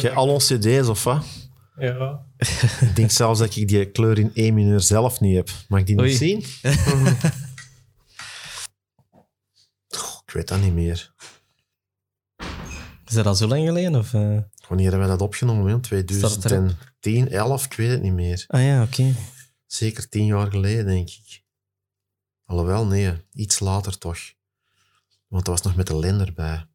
Jij al onze cd's of wat? Ja. Ik denk zelfs dat ik die kleur in één mineur zelf niet heb. Mag ik die Oei. niet zien? Goh, ik weet dat niet meer. Is dat al zo lang geleden? Of, eh? Wanneer hebben we dat opgenomen? Het 2010, 11, ik weet het niet meer. Ah ja, oké. Zeker tien jaar geleden, denk ik. Alhoewel, nee, iets later toch. Want dat was nog met de Lender bij.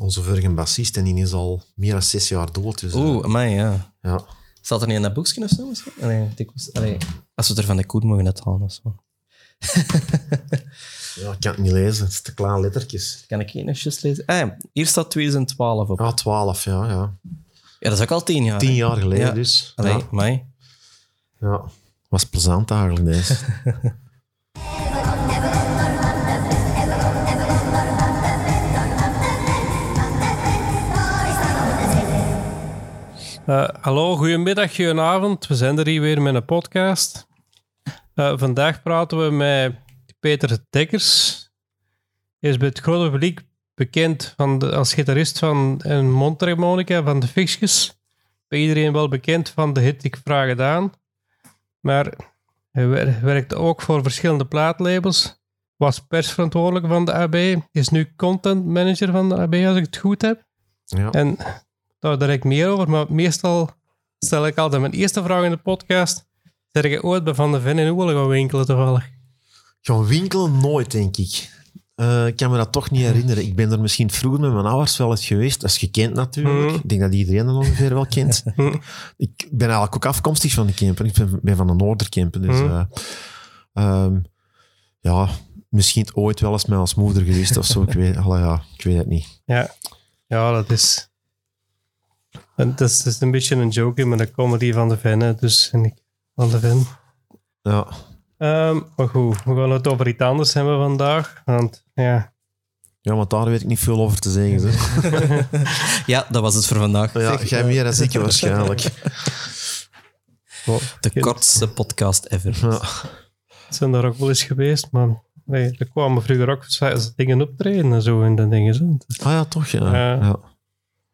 Onze vorige bassist, en die is al meer dan zes jaar dood. Dus, eh, Oeh, amai, ja. ja. Staat er niet in dat boekje of zo? misschien? Allee, ik was- allee, als we het er van de koer mogen uithalen of zo. ja, ik kan het niet lezen, het is te kleine lettertjes. Kan ik eens lezen? Ah, ja, hier staat 2012 op. Ah, twaalf, ja, ja. Ja, dat is ook al tien jaar. Tien jaar geleden Ja. dus. Allee, Ja, amai. ja. Was plezant eigenlijk, deze. Eh, hallo, goedemiddag, goedenavond. We zijn er hier weer met een podcast. Eh, vandaag praten we met Peter Dekkers. Hij is bij het grote publiek bekend van de, als gitarist van een mondharmonica van de Fixjes. Bij iedereen wel bekend van de hit Ik Vraag Het Aan. Maar hij wer- werkt ook voor verschillende plaatlabels. Was persverantwoordelijk van de AB. Is nu content manager van de AB, als ik het goed heb. Ja. En daar direct meer over, maar meestal stel ik altijd mijn eerste vraag in de podcast. Zeg je ooit bij Van de Ven in Oelen gaan winkelen toevallig? Gaan winkelen nooit, denk ik. Eh, ik kan me dat toch niet herinneren. Ik ben er misschien vroeger met mijn ouders wel eens geweest. Dat is gekend natuurlijk. Mhm. Ik denk dat iedereen dat ongeveer wel kent. Mhm. ik ben eigenlijk ook afkomstig van de Kempen. Ik ben, ben van de Noorderkempen. Dus Mhm. eh, ehm, ja, misschien ooit wel eens met als moeder geweest of zo. Ik weet, ja, ik weet het niet. Ja, ja dat is... Het is, het is een beetje een joke, maar de comedy van de Ven, hè, dus en ik van de Ven. Ja, Ehm, maar goed, we gaan het over iets anders hebben vandaag. Want ja, ja want daar weet ik niet veel over te zeggen. Zeg. Ja, dat was het voor vandaag. Ja, jij eh, meer dan ik waarschijnlijk. De kortste podcast ever. Ja. zijn daar ook wel eens geweest, maar nee, er kwamen vroeger ook dingen optreden en zo en dat dingen. Zo. Ah ja, toch? Ja. Ja. ja.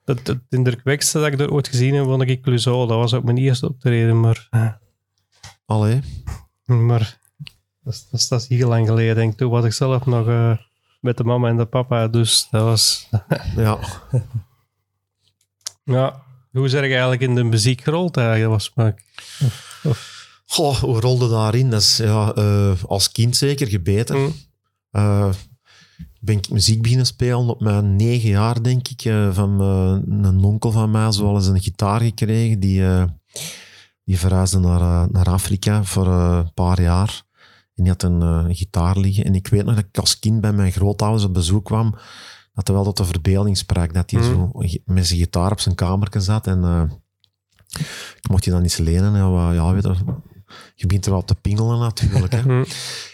Het, het indrukwekkendste dat ik er ooit gezien heb, vond ik Clouseau. Dat was ook mijn eerste optreden, maar, Allee. maar dat, is, dat, is, dat is heel lang geleden. Denk ik. Toen was ik zelf nog eh, met de mama en de papa, dus dat was... Ja. Ja, hoe zeg ik eigenlijk in de muziek gerold eigenlijk? Was maar... Goh, hoe rolde daarin? Dat is ja, eh, als kind zeker gebeten. Mm. Eh, ben ik muziek beginnen spelen op mijn negen jaar, denk ik. eh, van eh, een onkel van mij, zoals een gitaar gekregen. Die, eh, die verhuisde naar, naar Afrika voor een paar jaar. En die had een, een gitaar liggen. En ik weet nog dat ik als kind bij mijn grootouders op bezoek kwam. Dat er wel tot de verbeelding sprak. Dat hij Mm. zo met zijn gitaar op zijn kamer zat. En ik mocht die dan eens lenen. En, ja, weet je, je begint er wel te pingelen natuurlijk. Hè. Hm. En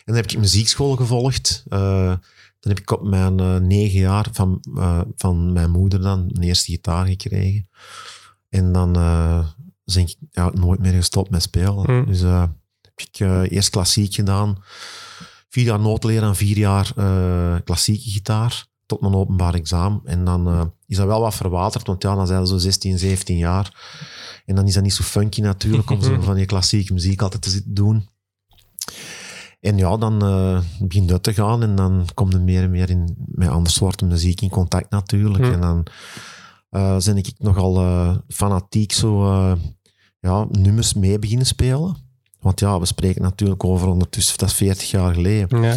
dan heb ik muziekschool gevolgd. Dan heb ik op mijn eh, negen jaar van, eh, van mijn moeder dan een eerste gitaar gekregen. En dan eh ben ik ja, nooit meer gestopt met spelen. Mm. Dus heb ik eerst klassiek gedaan. Vier jaar noodleren en vier jaar klassieke gitaar. Tot mijn openbaar examen. En dan is dat wel wat verwaterd, want ja, dan zijn ze zo 16, 17 jaar. En dan is dat niet zo funky natuurlijk, om zo van die klassieke muziek altijd te zitten doen. En ja, dan eh begint dat te gaan en dan kom je meer en meer in, met andere soorten muziek in contact natuurlijk. Hm. En dan eh ben ik nogal eh, fanatiek zo ja, nummers mee beginnen spelen. Want ja, we spreken natuurlijk over ondertussen, dat is 40 jaar geleden, Ja.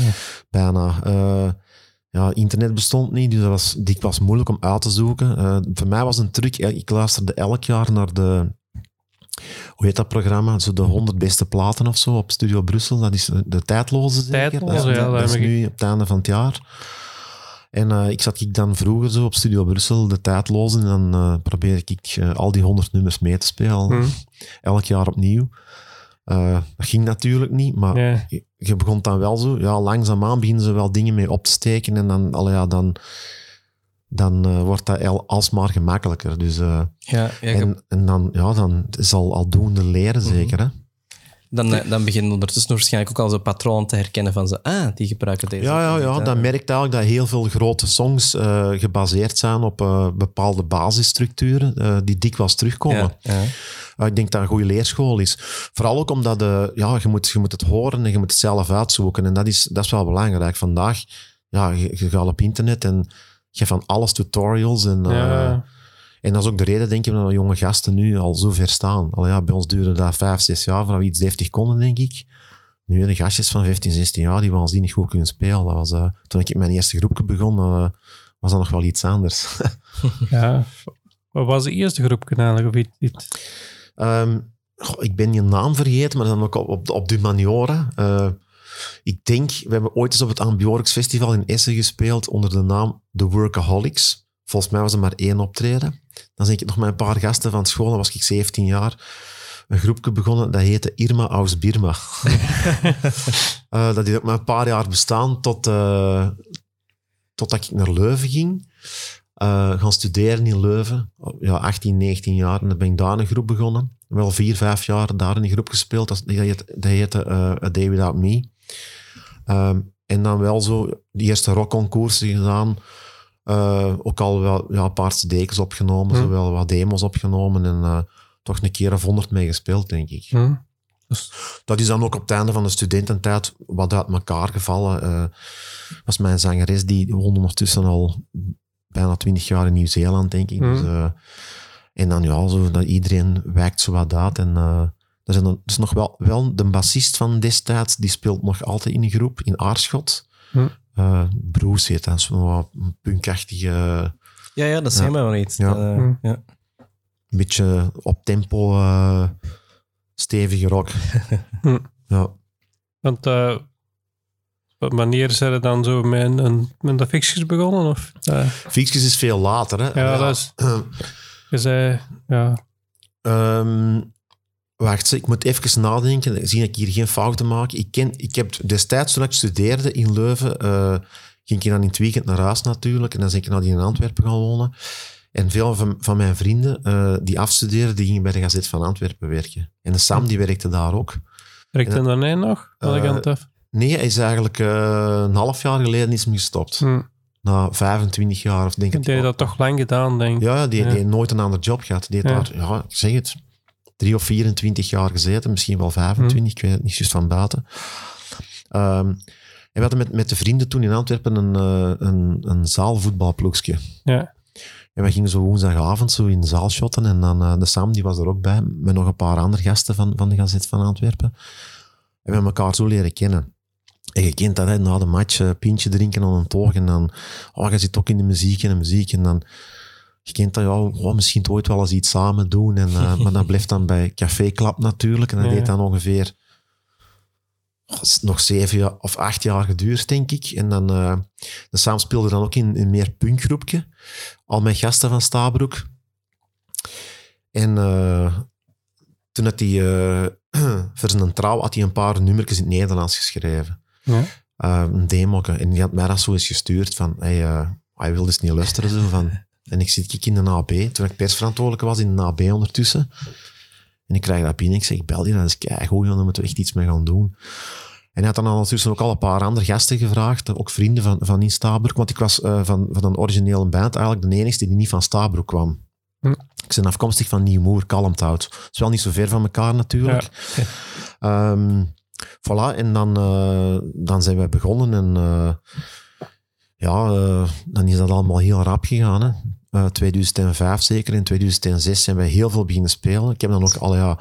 bijna. Ja, internet bestond niet, dus dat was dikwijls moeilijk om uit te zoeken. Voor mij was een truc, ik luisterde elk jaar naar de, hoe heet dat programma? Zo de 100 beste platen of zo op Studio Brussel. Dat is de tijdloze zeker? Tijdloze, dat, is- ja, dat dat is nu op het einde van het jaar. En eh, ik zat ik dan vroeger zo op Studio Brussel, de tijdloze, en dan eh, probeerde ik eh, al die 100 nummers mee te spelen. Hm. Elk jaar opnieuw. Dat ging natuurlijk niet, maar je, je begon dan wel zo, ja, langzaamaan beginnen ze wel dingen mee op te steken en dan, allee, ja, dan, dan eh, wordt dat al, alsmaar gemakkelijker. Dus, eh, Ja, en, en dan, ja, dan is al aldoende leren Mhm. zeker, hè? Dan, eh, dan begin je ondertussen waarschijnlijk ook al zo'n patroon te herkennen van ze. Ah, die gebruiken deze. Ja, ja, ja. Dan merkt eigenlijk dat heel veel grote songs gebaseerd zijn op bepaalde basisstructuren die dikwijls terugkomen. Ja. Uh, ik denk dat een goede leerschool is. Vooral ook omdat uh, ja, je, moet, je moet het horen en je moet het zelf uitzoeken. En dat is, dat is wel belangrijk. Vandaag, ja, je, je gaat op internet en hebt van alles tutorials. En, uh, Ja. en dat is ook de reden, denk ik, dat jonge gasten nu al zo ver staan. Al ja, bij ons duurde dat vijf, zes jaar voordat we iets deftig konden, denk ik. Nu, de gastjes van 15, 16 jaar, die waanzinnig goed kunnen spelen. Dat was, uh, toen ik mijn eerste groepje begon, uh, was dat nog wel iets anders. ja. Wat was de eerste groep eigenlijk? Of iets, iets? Um, goh, ik ben je naam vergeten, maar dan ook op, op, op de Maniora. Ik denk, we hebben ooit eens op het Ambiorix Festival in Essen gespeeld onder de naam The Workaholics. Volgens mij was er maar één optreden. Dan denk ik nog met een paar gasten van school, dan was ik 17 jaar. Een groepje begonnen, dat heette Irma aus Birma. uh, dat heeft ook maar een paar jaar bestaan, tot, uh, totdat ik naar Leuven ging. Uh, gaan studeren in Leuven. Ja, 18, 19 jaar. En dan ben ik daar een groep begonnen. Wel vier, vijf jaar daar in die groep gespeeld. Dat, dat heette, dat heette A Day Without Me. Um, en dan wel zo die eerste rockconcoursen gedaan. Uh, ook al wel ja, een paar cd's opgenomen. Hm. Zowel wat demos opgenomen. En uh, toch een keer of honderd mee gespeeld, denk ik. Hm. Dus... Dat is dan ook op het einde van de studententijd wat uit elkaar gevallen. Uh, was mijn zangeres, die woonde ondertussen al bijna twintig jaar in Nieuw-Zeeland, denk ik. Dus, uh, en dan ja, zo, dat iedereen wijkt zo wat uit. En uh, er is, dan, is nog wel, wel de bassist van destijds, die speelt nog altijd in een groep, in Aarschot. Mm. Uh, Bruce heet dat, zo'n punkachtige... Ja, ja, dat ja. mij wel iets. Ja. Dat, mm. ja. Een beetje op tempo, uh, stevige rock. mm. Ja. Want uh, wanneer zijn er dan zo met, een, met de fixjes begonnen? Of, uh? Fixjes is veel later, hè? Ja, ja. dat is... Je zei, ja... Um, wacht, ik moet even nadenken. Zie ik hier geen fouten maak. Ik, ken, ik heb destijds, toen ik studeerde in Leuven, uh, ging ik dan in het weekend naar huis natuurlijk. En dan ben ik naar die in Antwerpen gaan wonen. En veel van, van mijn vrienden uh, die afstudeerden, die gingen bij de Gazet van Antwerpen werken. En de Sam, die werkte daar ook. Werkte er dan één nog? Uh, nee, hij is eigenlijk een half jaar geleden is gestopt. Hm. Na 25 jaar of denk ik. Die heeft dat toch lang gedaan, denk ik. Ja, die, ja. die heeft nooit een ander job gehad. Die heeft ja. daar, ja, ik zeg het, drie of 24 jaar gezeten, misschien wel 25, hm. ik weet het niet juist van buiten. Um, en we hadden met, met de vrienden toen in Antwerpen een, uh, een, een zaalvoetbalploegje. Ja. En we gingen zo woensdagavond zo in de zaal shotten. En dan uh, de Sam, die was er ook bij, met nog een paar andere gasten van, van de Gazet van Antwerpen. En we hebben elkaar zo leren kennen. En je kent dat, hè, na de match, uh, pintje drinken aan een toog. En dan, oh, je zit ook in de muziek en de muziek. En dan, je kent dat, ja, oh, misschien ooit wel eens iets samen doen. En, uh, maar dat blijft dan bij Café Klap natuurlijk. En dat ja. deed dan ongeveer oh, nog zeven of acht jaar geduurd, denk ik. En dan, uh, de Sam speelde dan ook in een meer punkgroepje. Al mijn gasten van Stabroek. En uh, toen had hij, voor zijn trouw, had hij een paar nummertjes in het Nederlands geschreven. Ja. Een demo. En die had mij dat zo eens gestuurd van, hey, hij wilde eens niet luisteren. Zo, van. En ik zit ik in de AB, toen ik persverantwoordelijke was in de AB ondertussen. En ik krijg dat binnen. Ik zeg, ik bel die, dat is keigoed, daar moeten we echt iets mee gaan doen. En hij had dan ondertussen ook al een paar andere gasten gevraagd, ook vrienden van, van in Stabroek, want ik was uh, van, van een originele band eigenlijk de enige die niet van Stabroek kwam. Hm. Ik ben afkomstig van Nieuwmoer, Kalmthout. Het is wel niet zo ver van elkaar natuurlijk. Ja. Um, voilà, en dan, uh, dan zijn we begonnen en uh, ja, uh, dan is dat allemaal heel rap gegaan. Hè. 2005 zeker, in 2006 zijn we heel veel beginnen spelen. Ik heb dan ook al, ja,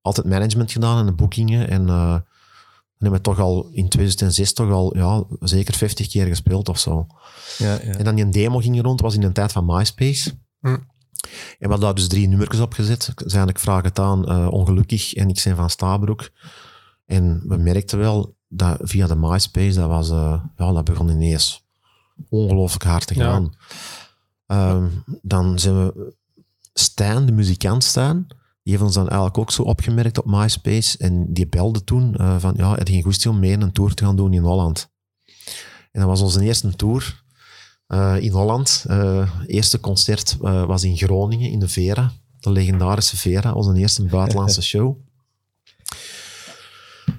altijd management gedaan en de boekingen en dan hebben we toch al in 2006 toch al ja, zeker 50 keer gespeeld of zo. Ja, ja. En dan die demo ging rond, was in de tijd van MySpace. Hm. En we hadden daar dus drie nummers op gezet. Zijn ik vraag het aan, uh, ongelukkig en ik zijn van Stabroek. En we merkten wel dat via de MySpace, dat, was, uh, ja, dat begon ineens ongelooflijk hard te gaan. Ja. Um, dan zijn we Stijn, de muzikant Stijn, die heeft ons dan eigenlijk ook zo opgemerkt op MySpace. En die belde toen uh, van, ja, het ging goed om mee een tour te gaan doen in Holland. En dat was onze eerste tour uh, in Holland. Uh, eerste concert was in Groningen, in de Vera. De legendarische Vera, onze eerste buitenlandse show.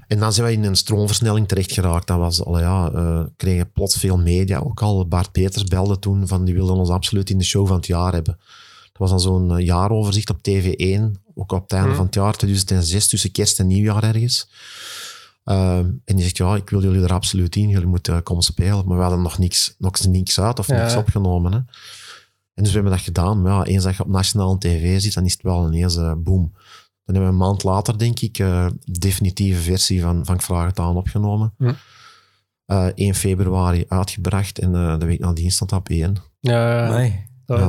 En dan zijn we in een stroomversnelling terecht geraakt. Dat was al, ja, eh kregen plots veel media ook al. Bart Peters belde toen van die wilden ons absoluut in de show van het jaar hebben. Dat was dan zo'n eh, jaaroverzicht op TV1, ook op het einde Mhm. van het jaar 2006, tussen kerst en nieuwjaar ergens. Ehm, en die zegt, ja, ik wil jullie er absoluut in, jullie moeten eh, komen spelen. Maar we hadden nog niks, nog niks uit of Ja. niks opgenomen. Hè. En dus we hebben dat gedaan. Maar ja, eens dat je op nationale tv zit, dan is het wel ineens uh, boom. Dan hebben we een maand later, denk ik, uh, de definitieve versie van, van Ik Vraag Het Aan opgenomen. Hm. Uh, 1 februari uitgebracht en uh, de week nadien stond dat op 1. Ja, Nee. dat, Ja.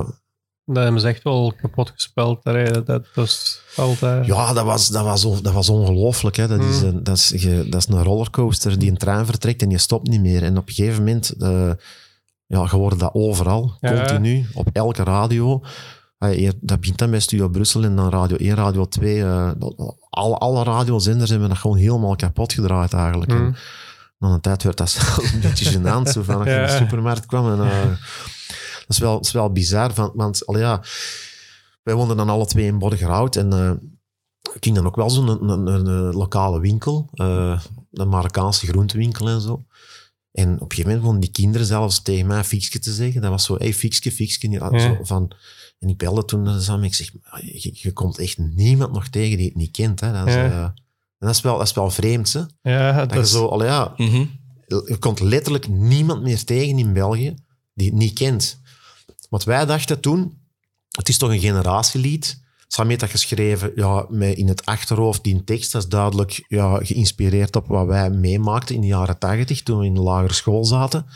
dat hebben ze echt wel kapot gespeeld. Dat, dat was altijd... Ja, dat was, dat was, dat was ongelooflijk. Hè. Dat, is Mm. een, dat, is, je- dat is een rollercoaster die een trein vertrekt en je stopt niet meer. En op een gegeven moment, eh ja, je dat overal, Ja. continu, op elke radio. Eer- Dat begint dan bij Studio Brussel en dan Radio 1, Radio 2. eh, alle, alle radiozenders hebben dat gewoon helemaal kapot gedraaid eigenlijk. Mm. En na een tijd werd dat zelfs een beetje gênant, zo van als je in de supermarkt kwam. En, eh, dat, is wel, dat is wel bizar, van, want al ja, wij woonden dan alle twee in Borgerhout en eh ik ging dan ook wel zo'n een, een, een, lokale winkel, een Marokkaanse groentewinkel en zo. En op een gegeven moment begonnen die kinderen zelfs tegen mij Fiekske te zeggen. Dat was zo, hey, Fiekske, Fiekske. Ja, Ja. Zo van, en ik belde toen naar samen. Ik zeg, je, je komt echt niemand nog tegen die het niet kent. Hè. Dat, is, Ja. eh, en dat, is wel, dat is wel vreemd. Hè. Ja, Dat dat je is, zo, ja, Mhm. je komt letterlijk niemand meer tegen in België die het niet kent. Want wij dachten toen, het is toch een generatielied. Sam heeft dat geschreven ja, met in het achterhoofd die tekst. Dat is duidelijk ja, geïnspireerd op wat wij meemaakten in de jaren tachtig, toen we in de lagere school zaten.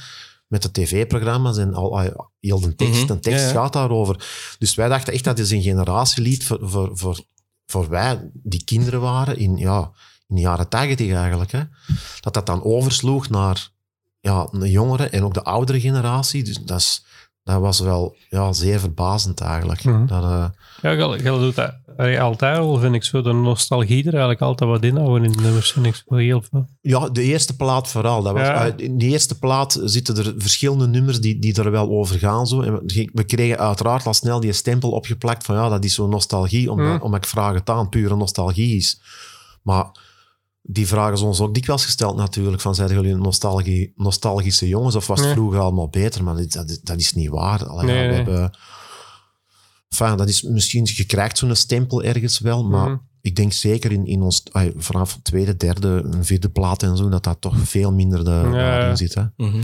Met de tv-programma's en al, al- heel de tekst. De tekst ja, ja. gaat daarover. Dus wij dachten echt dat is een generatielied voor, voor, voor, voor wij die kinderen waren in, ja, in de jaren tachtig eigenlijk. Hè. Dat dat dan oversloeg naar ja, de jongere en ook de oudere generatie. Dus dat, is, dat was wel ja, zeer verbazend eigenlijk. Mhm. Dat, eh, ja, je, je doet dat altijd al, vind ik zo. De nostalgie er eigenlijk altijd wat inhouden in de nummers, vind ik zo heel veel. Ja, de eerste plaat vooral. Dat was, Ja. uit- in de eerste plaat zitten er verschillende nummers die, die er wel over gaan. Zo. En we, kregen uiteraard al snel die stempel opgeplakt van ja, dat is zo'n nostalgie, omdat, Hmm. omdat ik vraag het aan, pure nostalgie is. Maar die vragen is ons ook dikwijls gesteld natuurlijk, van zijn jullie nostalgie, nostalgische jongens of was het Nee. vroeger allemaal beter? Maar dit- dat, dat is niet waar. Allee, Nee, ja, we nee. hebben... Enfin, dat is misschien, je krijgt zo'n stempel ergens wel, maar Mhm. ik denk zeker in, in ons, ay, vanaf tweede, derde, vierde plaat en zo, dat dat toch veel minder de, Ja. daarin zit. Hè? Mhm.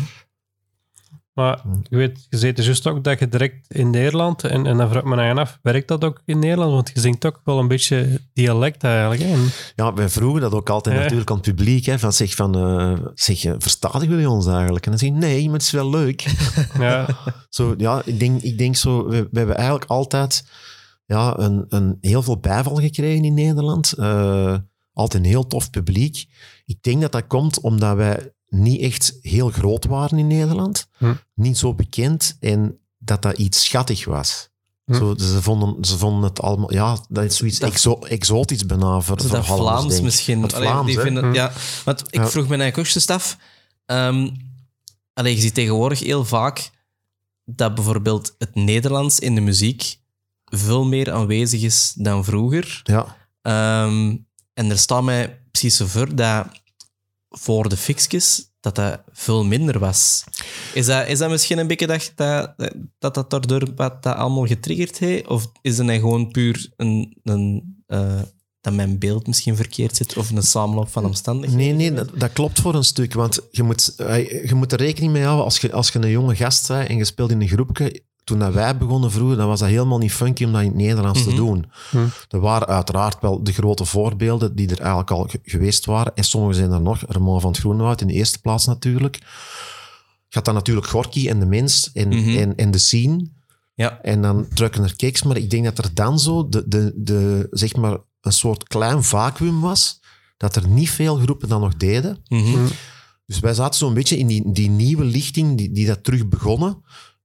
Maar je weet, je zei dus juist ook dat je direct in Nederland, en, en dan vraag ik me aan af, werkt dat ook in Nederland? Want je zingt ook wel een beetje dialect eigenlijk. Hè? En- Ja, wij vroegen dat ook altijd Ja. natuurlijk aan het publiek, hè, van zeg van, eh, zeg, verstaan jullie ons eigenlijk? En dan zeg je, nee, maar het is wel leuk. ja, zo, ja, ik denk, ik denk zo, we, we hebben eigenlijk altijd ja, een, een heel veel bijval gekregen in Nederland. Eh, altijd een heel tof publiek. Ik denk dat dat komt omdat wij niet echt heel groot waren in Nederland. Hm. Niet zo bekend en dat dat iets schattig was. Hm. Zo, ze, vonden, ze vonden het allemaal... Ja, dat is zoiets Dat- exo- exotisch bijna voor, dat Hollanders, Vlaams denk misschien. Het Allee, Vlaams, die vinden, Hm. ja, want ik Ja. vroeg me eigenlijk ook af. ehm, allee, je ziet tegenwoordig heel vaak dat bijvoorbeeld het Nederlands in de muziek veel meer aanwezig is dan vroeger. Ja. Ehm, en er staat mij precies zo voor dat voor de fixjes dat dat veel minder was. Is dat, is dat misschien een beetje dat dat, dat, dat daardoor wat dat allemaal getriggerd heeft? Of is het gewoon puur een, een, eh, dat mijn beeld misschien verkeerd zit of een samenloop van omstandigheden? Nee, nee, dat, dat klopt voor een stuk. Want je moet, eh, je moet er rekening mee houden als je, als je een jonge gast bent en je speelt in een groepje. Toen dat wij begonnen vroeger, dan was dat helemaal niet funky om dat in het Nederlands Mhm. te doen. Hm. Er waren uiteraard wel de grote voorbeelden die er eigenlijk al ge- geweest waren. En sommige zijn er nog. Ramon van het Groenwoud in de eerste plaats natuurlijk. Gaat dan natuurlijk Gorky en de Mens en, Mhm. en, en de Scene. Ja. En dan Truckener Keks. Maar ik denk dat er dan zo de, de, de, zeg maar een soort klein vacuüm was. Dat er niet veel groepen dat nog deden. Mhm. Dus wij zaten zo'n beetje in die, die nieuwe lichting, die, die dat terug begonnen.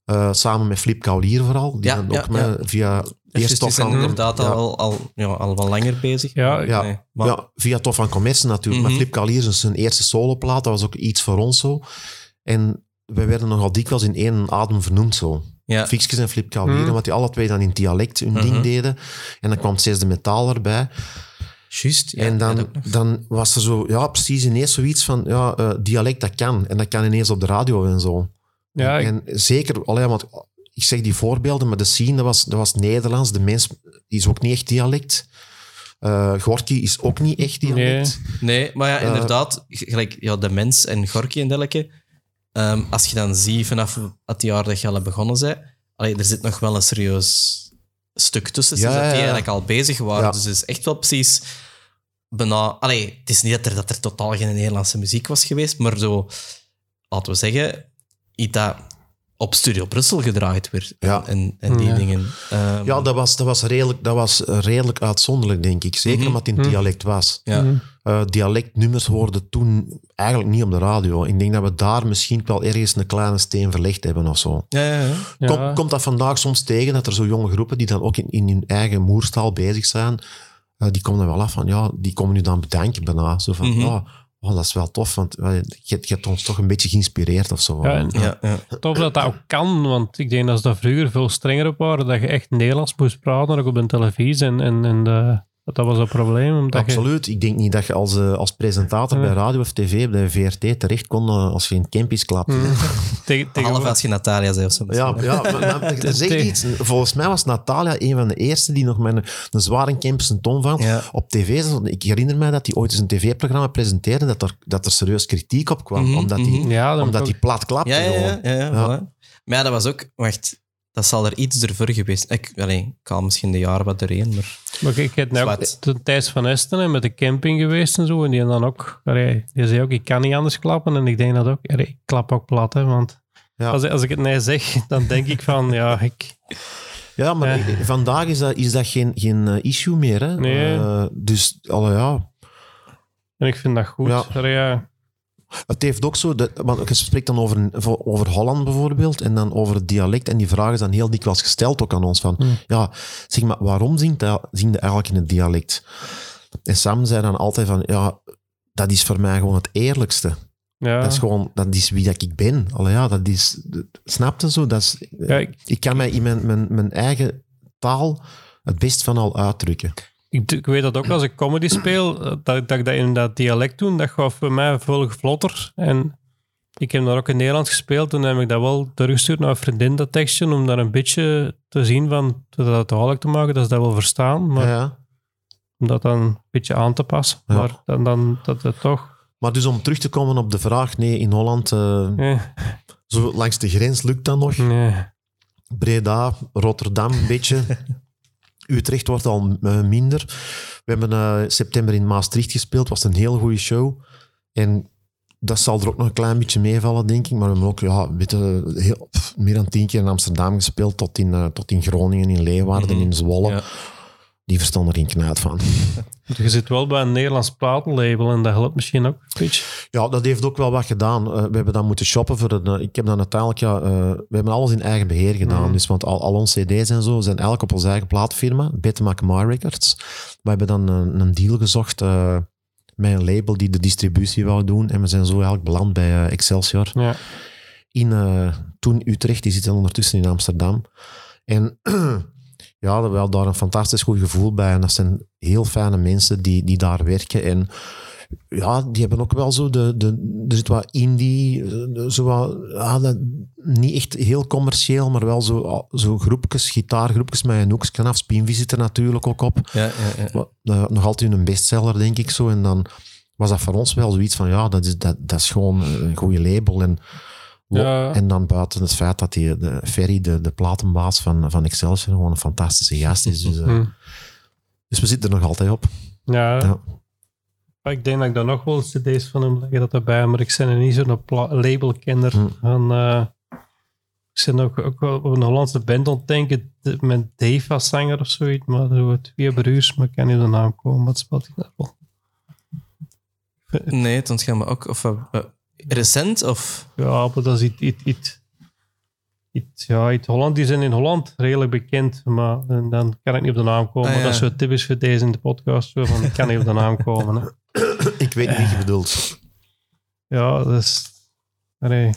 Eh, samen met Flip Kaulier vooral. Die Ja, ook met, ja. via Dus eerst toch zijn inderdaad ja, al, al, ja, al wel langer bezig. Ja, ja, Nee, maar- ja, via Tof van Commerce natuurlijk. Mhm. Maar Flip Kaulier is zijn eerste soloplaat. Dat was ook iets voor ons zo. En wij werden nogal dikwijls in één adem vernoemd zo. ja. Fixkes en Flip Kaulier, Mhm. omdat die alle twee dan in dialect hun Mhm. ding deden. En dan kwam het zesde metaal erbij. Juist. ja, en dan, dan was er zo, ja, precies ineens zoiets van, ja, eh, dialect dat kan. En dat kan ineens op de radio en zo. Ja, ik- en zeker, allee, want ik zeg die voorbeelden, maar de scene, dat was, dat was Nederlands. De mens die is ook niet echt dialect. Eh Gorky is ook niet echt dialect. Nee, maar ja, Eh, inderdaad, gelijk ja, de mens en Gorky en dergelijke. Ehm, als je dan ziet vanaf het jaar dat je al begonnen bent, allee, er zit nog wel een serieus stuk tussen Ja, dat die eigenlijk al bezig waren. Ja. Dus het is echt wel precies bijna... Allee, het is niet dat er, dat er totaal geen Nederlandse muziek was geweest, maar zo, laten we zeggen, iets dat op Studio Brussel gedraaid werd. Ja. En, en die Ja. dingen. Ehm, Ja, dat was, dat was, redelijk, dat was redelijk uitzonderlijk, denk ik. Zeker Mhm. omdat het in Mhm. dialect was. ja. Mhm. Eh, dialectnummers hoorden toen eigenlijk niet op de radio. Ik denk dat we daar misschien wel ergens een kleine steen verlegd hebben of zo. Ja, ja, ja. Ja. Kom- komt dat vandaag soms tegen, dat er zo jonge groepen die dan ook in, in hun eigen moerstaal bezig zijn, eh, die komen er wel af van, ja, die komen nu dan bedanken bijna. Zo van, ja, oh, dat is wel tof, want je, je hebt ons toch een beetje geïnspireerd of zo. Ja, en- ja, ja. Tof dat dat ook kan, want ik denk dat ze daar vroeger veel strenger op waren, dat je echt Nederlands moest praten, ook op de televisie. En, en, en de, dat, was een probleem. Omdat je, Absoluut. Ik denk niet dat je als, eh, als presentator Ja. bij radio of tv, bij VRT, terecht kon eh, als je in campies klapt. Mm. Half als je Natalia zei of zo. Ja, ja maar, er iets. Volgens mij was Natalia een van de eerste die nog met een, een zware Kempische toon van Ja. op tv zat. Ik herinner mij dat hij ooit eens een tv-programma presenteerde, dat er, dat er serieus kritiek op kwam, Mhm, omdat hij mhm. ja, dat omdat plat klapte. Ja, ja, ja. gewoon. ja, ja, Ja. voilà. Maar ja, dat was ook... Wacht, dat zal er iets ervoor geweest. Ik, allee, ik haal misschien de jaren wat doorheen, maar... Maar ik heb nou ook Zwart. toen Thijs van Esten hè, met de camping geweest en zo. En die dan ook, allee, die zei ook, ik kan niet anders klappen. En ik denk dat ook, allee, ik klap ook plat. Hè, want Ja. als, als ik het nee zeg, dan denk ik van, ja, ik... Ja, maar Ja. vandaag is dat, is dat geen, geen eh, issue meer. Hè? Nee. Eh, dus, alle, ja, En ik vind dat goed. Ja. Allee, ja. Het heeft ook zo, de, want je spreekt dan over, over Holland bijvoorbeeld en dan over het dialect. En die vraag is dan heel dikwijls gesteld ook aan ons: van Hmm. ja, zeg maar, waarom zingt dat, zing je eigenlijk in het dialect? En Sam zei dan altijd van ja, dat is voor mij gewoon het eerlijkste. Ja. Dat is gewoon, dat is wie dat ik ben. Allee, ja, dat is, snap je zo? Dat is, Ja, ik, ik kan mij in mijn, mijn, mijn eigen taal het best van al uitdrukken. Ik, ik weet dat ook als ik comedy speel, eh, dat, dat ik dat in dat dialect doe, dat gaat voor mij veel vlotter. En ik heb daar ook in Nederland gespeeld, toen heb ik dat wel teruggestuurd naar een vriendin, dat tekstje, om daar een beetje te zien van, dat duidelijk te maken, dat ze dat wel verstaan, maar Ja, om dat dan een beetje aan te passen. Ja. Maar dan, dan dat het toch... Maar dus om terug te komen op de vraag, nee, in Holland, eh, zo langs de grens lukt dat nog. nee. Breda, Rotterdam een beetje. Utrecht wordt al eh, minder. We hebben eh, september in Maastricht gespeeld. was een heel goede show. En dat zal er ook nog een klein beetje meevallen, denk ik. Maar we hebben ook ja, weet je, heel, pff, meer dan tien keer in Amsterdam gespeeld. Tot in, eh, tot in Groningen, in Leeuwarden, Mhm. in Zwolle. Ja. Die verstaan er geen knuit van. Je zit wel bij een Nederlands platenlabel en dat helpt misschien ook een beetje. Ja, dat heeft ook wel wat gedaan. Eh, we hebben dan moeten shoppen voor een... eh, ik heb dan uiteindelijk... Ja, eh, we hebben alles in eigen beheer gedaan. Mhm. Dus, want al, al onze cd's en zo zijn eigenlijk op onze eigen plaatfirma, Betamac My Records. We hebben dan een, een deal gezocht met een label die de distributie wou doen. En we zijn zo eigenlijk beland bij Excelsior. Ja. In toen Utrecht, die zitten ondertussen in Amsterdam. En ja, we hadden daar een fantastisch goed gevoel bij. En dat zijn heel fijne mensen die, die daar werken. En ja, die hebben ook wel zo de, de er zit wat indie, eh, zo wat, ja, dat, niet echt heel commercieel, maar wel zo, zo groepjes, gitaargroepjes met een hoekje af. Spinvis zit er natuurlijk ook op. Ja, ja, ja. Eh, nog altijd een bestseller, denk ik zo. En dan was dat voor ons wel zoiets van, ja, dat is, dat, dat is gewoon een goede label. En, Ja. en dan buiten het feit dat die, de Ferry, de, de platenbaas van, van Excelsior, gewoon een fantastische gast is. Dus, eh, Hm. dus we zitten er nog altijd op. Ja. Ja. Maar Ik denk dat ik daar nog wel cd's van hem leggen dat erbij, maar ik ben er niet zo'n labelkenner. Hm. Van, eh, ik ben ook, ook wel op een Hollandse band ontdenken met Dave als zanger of zoiets, maar zo twee broers, maar ik kan niet de naam komen. Wat speelt hij daar wel? Nee, het ontgaan me ook. Of, eh, recent of... Ja, maar dat is iets, iets, iets, iets- ja, iets Holland. Die zijn in Holland redelijk bekend, maar en dan kan ik niet op de naam komen. Ah, ja. Dat is zo typisch voor deze in de podcast, zo van, ik kan niet op de naam komen. Hè. Ik weet niet wie je bedoelt. Ja, dat is... Nee.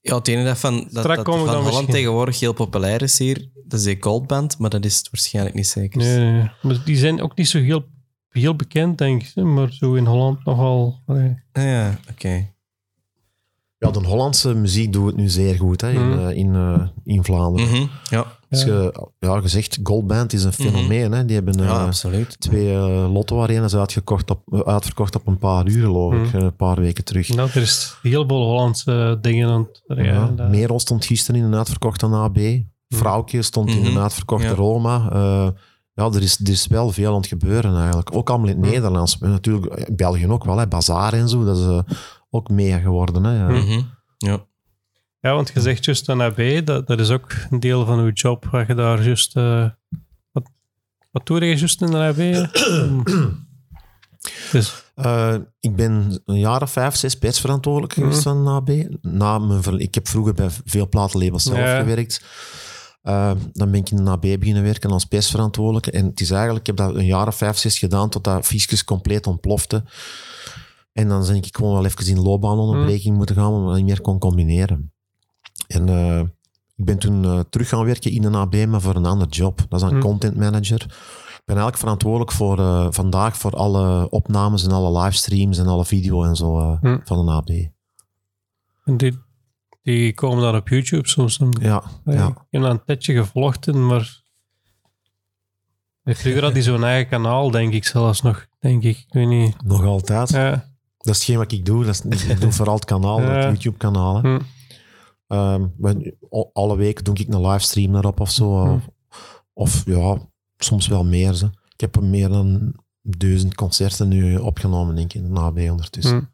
Ja, het ene dat van, dat, van Holland misschien. tegenwoordig heel populair is hier, dat is die Goldband, maar dat is het waarschijnlijk niet zeker. Nee, nee, nee. Maar die zijn ook niet zo heel veel bekend, denk ik. hè, Maar zo in Holland nogal... allee. Ah, ja, oké. Ja, de Hollandse muziek doet het nu zeer goed hè, in, Mhm. eh, in, eh, in Vlaanderen. Mhm, Ja, je, ja, gezegd, Goldband is een fenomeen. Hè. Die hebben eh, ja twee lotto-arenas uitgekocht op, uitverkocht op een paar uur, geloof ik. Mhm. Een paar weken terug. Nou, er is heel veel Hollandse dingen aan het... Ja, Merel stond gisteren in een uitverkochte AB. Vrouwtje stond in Mhm. een uitverkochte Ja. Roma. Ja, er is, er is wel veel aan het gebeuren eigenlijk. Ook allemaal in het Mhm. Nederlands. En natuurlijk, eh, België ook wel. Hè. Bazaar en zo, dat is eh, ook mega geworden. Hè. Ja. Mhm, Ja. Ja, want je zegt juist een AB, dat, dat is ook een deel van uw job, waar je daar juist... eh, wat, wat doe je juist in een AB? dus, Eh, ik ben een jaar of vijf, zes persverantwoordelijk geweest Mhm. van AB. Na mijn ik heb vroeger bij veel platenlabels zelf Ja. gewerkt. Eh, dan ben ik in een AB beginnen werken als persverantwoordelijke. En het is eigenlijk, ik heb dat een jaar of vijf, zes gedaan, totdat Fiscus compleet ontplofte. En dan ben ik gewoon wel even in loopbaanonderbreking moeten gaan, omdat ik niet meer kon combineren. En eh, ik ben toen eh, terug gaan werken in een AB, maar voor een ander job. Dat is een Mhm. content manager. Ik ben eigenlijk verantwoordelijk voor eh, vandaag voor alle opnames en alle livestreams en alle video en zo Mhm. van een AB. en die, die komen dan op YouTube soms. Dan, Ja, Ja. Ik heb dat een tijdje gevlogd, maar... Vroeger had hij zo'n eigen kanaal, denk ik zelfs nog. Denk ik, ik weet niet. nog altijd. Ja, Dat is hetgeen wat ik doe. Dat is, ik doe vooral het kanaal, Ja. het YouTube-kanaal. hè. hm, Ehm, alle weken doe ik een livestream erop of zo. Mhm. Of, of ja, soms wel meer. Ze. Ik heb meer dan duizend concerten nu opgenomen, denk ik, in de AB ondertussen. hm.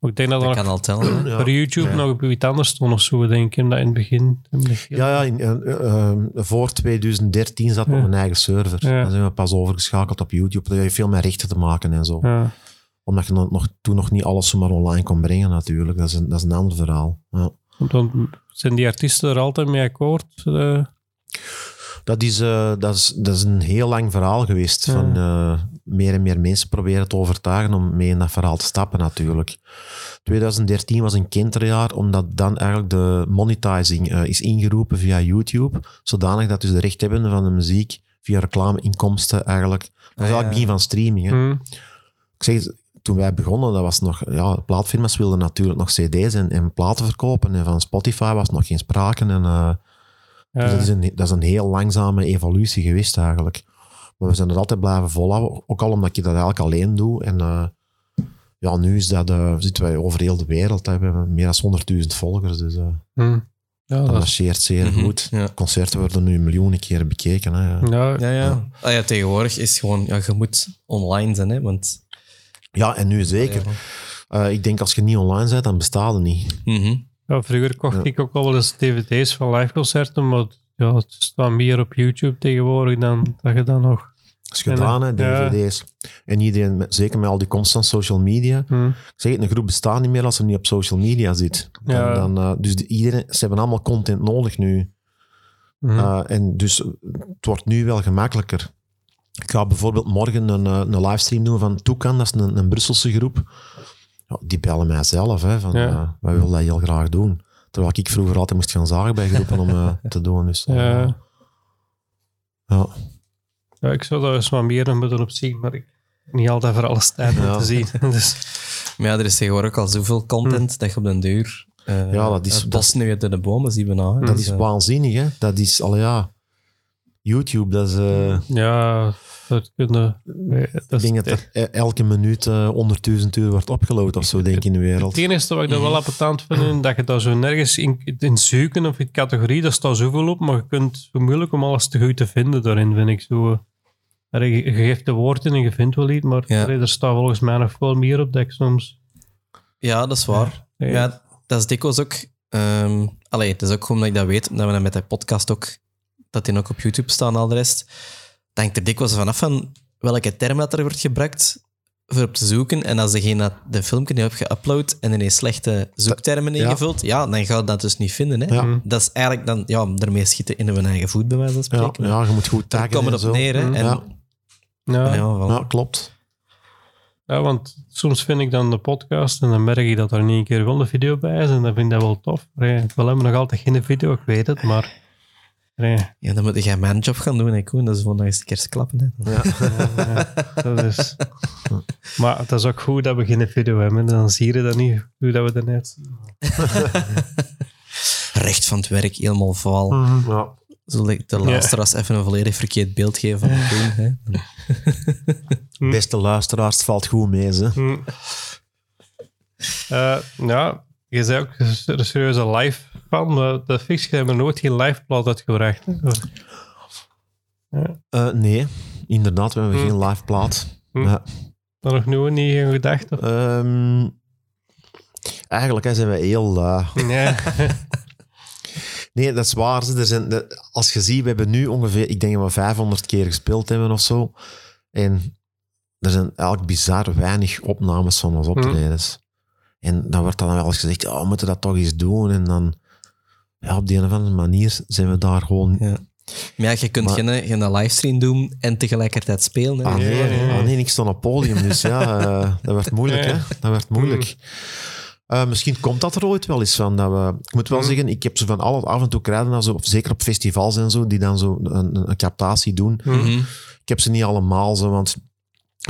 Maar ik denk dat Dat dat kan nog al tellen. Ja. voor YouTube Ja. nog op iets anders stond of zo, denk ik. Dat in het begin... Ja, ja in, eh, eh, voor 2013 zat Ja. op mijn eigen server. Ja. Dan zijn we pas overgeschakeld op YouTube. Dat heeft veel meer rechten te maken en zo. Ja. Omdat je nog, nog- toen nog niet alles zomaar online kon brengen, natuurlijk. Dat is een, dat is een ander verhaal. Ja. Want dan zijn die artiesten er altijd mee akkoord. eh. Dat, is, eh, dat, is, dat is een heel lang verhaal geweest. Ja. Van eh, meer en meer mensen proberen te overtuigen om mee in dat verhaal te stappen, natuurlijk. 2013 was een kinderjaar, omdat dan eigenlijk de monetizing eh, is ingeroepen via YouTube. Zodanig dat dus de rechthebbenden van de muziek via reclameinkomsten eigenlijk... Dat was eigenlijk het begin van streaming. Hè. Hm. Ik zeg, toen wij begonnen, dat was nog, ja, plaatfirma's wilden natuurlijk nog cd's en, en platen verkopen. En van Spotify was nog geen sprake. En. Dus dat, is een, dat is een heel langzame evolutie geweest eigenlijk. Maar we zijn er altijd blijven volhouden. Ook al omdat je dat eigenlijk alleen doe. En eh, ja, nu is dat, eh, zitten wij over heel de wereld. hè. We hebben meer dan 100.000 volgers. Dus eh, Hm. Ja, dat dat is... marcheert zeer Mhm, goed. ja. Concerten worden nu miljoenen keren bekeken. Hè. Ja, Ja, ja. Ah, ja, tegenwoordig is gewoon, ja, je moet online zijn, hè, want... Ja, en nu zeker. Eh, ik denk als je niet online bent, dan bestaat het niet. Mhm. Ja, vroeger kocht Ja. ik ook al wel eens dvd's van liveconcerten, maar ja, het staat meer op YouTube tegenwoordig dan dat je dan nog... Dat is gedaan, hè, Ja. dvd's. En iedereen, met- zeker met al die constant social media. Hm. Ik zeg een groep bestaat niet meer als ze niet op social media zit. Dan, Ja. dan, eh, dus de- iedereen, ze hebben allemaal content nodig nu. Hm. Eh, en dus het wordt nu wel gemakkelijker. Ik ga bijvoorbeeld morgen een, eh, een livestream doen van Toucan, dat is een, een Brusselse groep. Ja, die bellen mij zelf, hè, van Ja. eh, wij willen dat heel graag doen. Terwijl ik vroeger altijd moest gaan zagen bij groepen om eh, te doen. Dus, eh, Ja. ja. Ja, ik zou daar eens wat meer aan moeten op zien, maar ik niet altijd voor alles tijd om Ja. te zien. Dus, Maar ja, er is tegenwoordig ook al zoveel content dat je op den deur... eh Ja, dat is- Het bos nu uit de bomen zien we nou. hè. Dat Dus, is waanzinnig, hè. Dat is, al ja... YouTube, dat is... eh, ja, dat kunnen... nee, ik Dat is, denk dat er elke minuut eh 100.000 uur wordt opgeload of zo, denk ik, in de wereld. het enige wat ik daar wel appetant vind, is dat je daar zo nergens in, in zoeken of in categorie, daar staat zoveel op, maar je kunt zo moeilijk om alles te goed te vinden daarin, vind ik zo. Je, geeft de woorden en je vindt wel iets, maar Ja. er staat volgens mij nog veel meer op dat ik soms... Ja, dat is waar. Ja. Ja, dat is dikwijls ook... ehm allee, het is ook omdat ik dat weet, dat we dat met de podcast ook... Dat die ook op YouTube staan al de rest. Dat hangt er dikwijls vanaf van welke term dat er wordt gebruikt voor op te zoeken. En als degene dat de filmpje die hebt geüpload en in een slechte zoektermen Ja. ingevuld, ja, dan ga je dat dus niet vinden. Hè? Ja. Dat is eigenlijk dan, ja, daarmee schieten in hun eigen voet, bij wijze van spreken. ja, je moet goed taggen komt en het op zo. neer. Hè? Mm. En, Ja. Ja, ja, ja. wel. Ja, klopt. want soms vind ik dan de podcast en dan merk ik dat er niet een keer wel een video bij is en dan vind ik dat wel tof. Ik wil hem nog altijd geen video, ik weet het, maar Nee, Ja, dan moet jij mijn job gaan doen, hè, Koen. Dat is gewoon nog eens een keer klappen. Hè. dat is... Maar het is ook goed dat we geen video hebben. Dan zie je dat niet, hoe dat we eruit zien. Recht van het werk, helemaal vaal. Ja. Zal ik de luisteraars even een volledig verkeerd beeld geven van de Koen? Hè? Dan- Beste luisteraars, het valt goed mee. Ze. Hm. Eh, ja, je zei ook een serieuze live van, maar de Fix hebben nooit geen live plaat uitgebracht. Eh, nee, inderdaad, we hebben Hm. geen live plaat. Hm. Ja. Daar nog nooit niet aan gedacht? Ehm, eigenlijk hè, zijn we heel lui. Nee. Nee, dat is waar. ze. Er zijn, de- als je ziet, we hebben nu ongeveer, ik denk dat we 500 keer gespeeld hebben of zo. En er zijn eigenlijk bizar weinig opnames van onze optredens. En dan wordt dan wel eens gezegd, oh, we moeten dat toch eens doen. En dan, ja, op die een of andere manier zijn we daar gewoon... Ja. Maar ja, je kunt Maar- geen, geen livestream doen en tegelijkertijd spelen. Hè. Ah nee, ah, nee, ik stond op het podium, dus ja, eh, dat werd moeilijk, hè. Dat werd moeilijk. Eh, misschien komt dat er ooit wel eens van. Dat we, ik moet wel Mhm. zeggen, ik heb zo van alle af en toe krijgen, zo, of zeker op festivals en zo, die dan zo een, een captatie doen. Hm. Mhm. Ik heb ze niet allemaal zo, want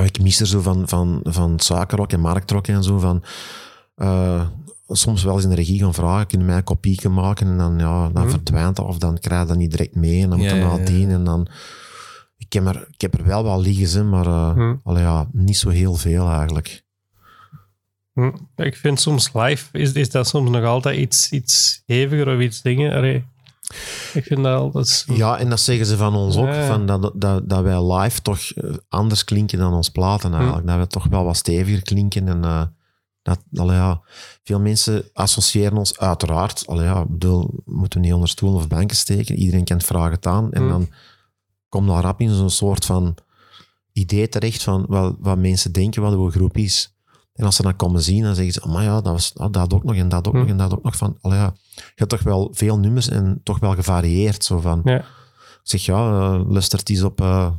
ik mis er zo van, van, van suikerrok en marktrok en zo. Van, eh, soms wel eens in de regie gaan vragen, kunnen mij een kopieke maken? En dan, ja, dan Mhm. verdwijnt dat, of dan krijg je dat niet direct mee. En dan moet je ja, nadien. ja. En dan, ik, heb er, ik heb er wel wat liggen, maar Hm. allee, ja, niet zo heel veel eigenlijk. Hm. Ik vind soms live, is, is dat soms nog altijd iets, iets heviger of iets dingen. Allee, ik vind dat altijd... Ja, en dat zeggen ze van ons ook, Ja. van dat, dat, dat wij live toch eh, anders klinken dan ons platen eigenlijk. Dat we toch wel wat steviger klinken. En eh, dat, ja, veel mensen associëren ons uiteraard, allee, ja, bedoel, moeten we niet onder stoelen of banken steken. Iedereen kent vragen het aan. En Hm. dan komt daar rap in zo'n soort van idee terecht van wat, wat mensen denken wat een groep is. En als ze dan komen zien, dan zeggen ze, maar ja, dat, was, ah, dat ook nog en dat ook nog en dat ook nog. Van, allee, ja, je hebt toch wel veel nummers en toch wel gevarieerd. Zo van, Ja. ik zeg ja, uh, luistert eens op, eh,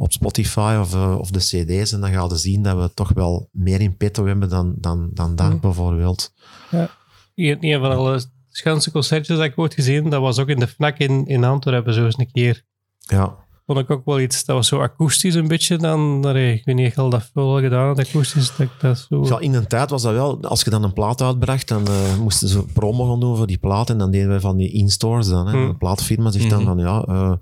op Spotify of, eh, of de CD's en dan ga je zien dat we toch wel meer in petto hebben dan, dan, dan dat Hm. bijvoorbeeld. Een, een van alle schanse concertjes dat ik ooit gezien, dat was ook in de FNAC in, in Antwerpen zo eens een keer. Ja, Vond ik ook wel iets, dat was zo akoestisch een beetje dan, allee, ik weet niet of je al dat veel gedaan had, akoestisch, dat dat zo... ja, in een tijd was dat wel, als je dan een plaat uitbracht, dan eh, moesten ze promo gaan doen voor die plaat en dan deden wij van die in-stores dan. Hè. De plaatfirma zegt dan Mhm. van ja, eh,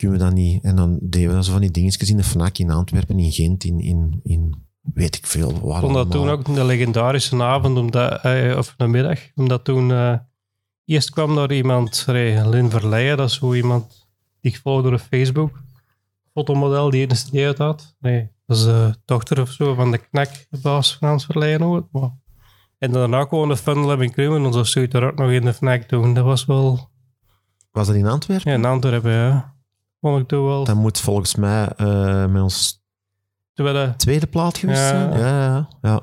kunnen we dat niet? En dan deden we dan zo van die dingetjes in de FNAC in Antwerpen, in Gent, in, in, in weet ik veel. Waar Ik vond dat toen ook een legendarische avond, omdat, eh, of een middag, omdat toen eh, eerst kwam er iemand, Lin Verleijen, dat is zo iemand die ik volgde op Facebook, fotomodel die een uit had. Nee, dat is de dochter of zo van de knakbaas Frans Verleijen ook. Maar- En daarna kwam de Funnel in Criminals of zoiets er ook nog in de FNAC doen. Dat was wel, Was dat in Antwerpen? ja, in Antwerpen, ja. Vond ik toen wel. Dat moet volgens mij eh, met ons eh, tweede plaat geweest Ja. zijn. Ja, ja, ja.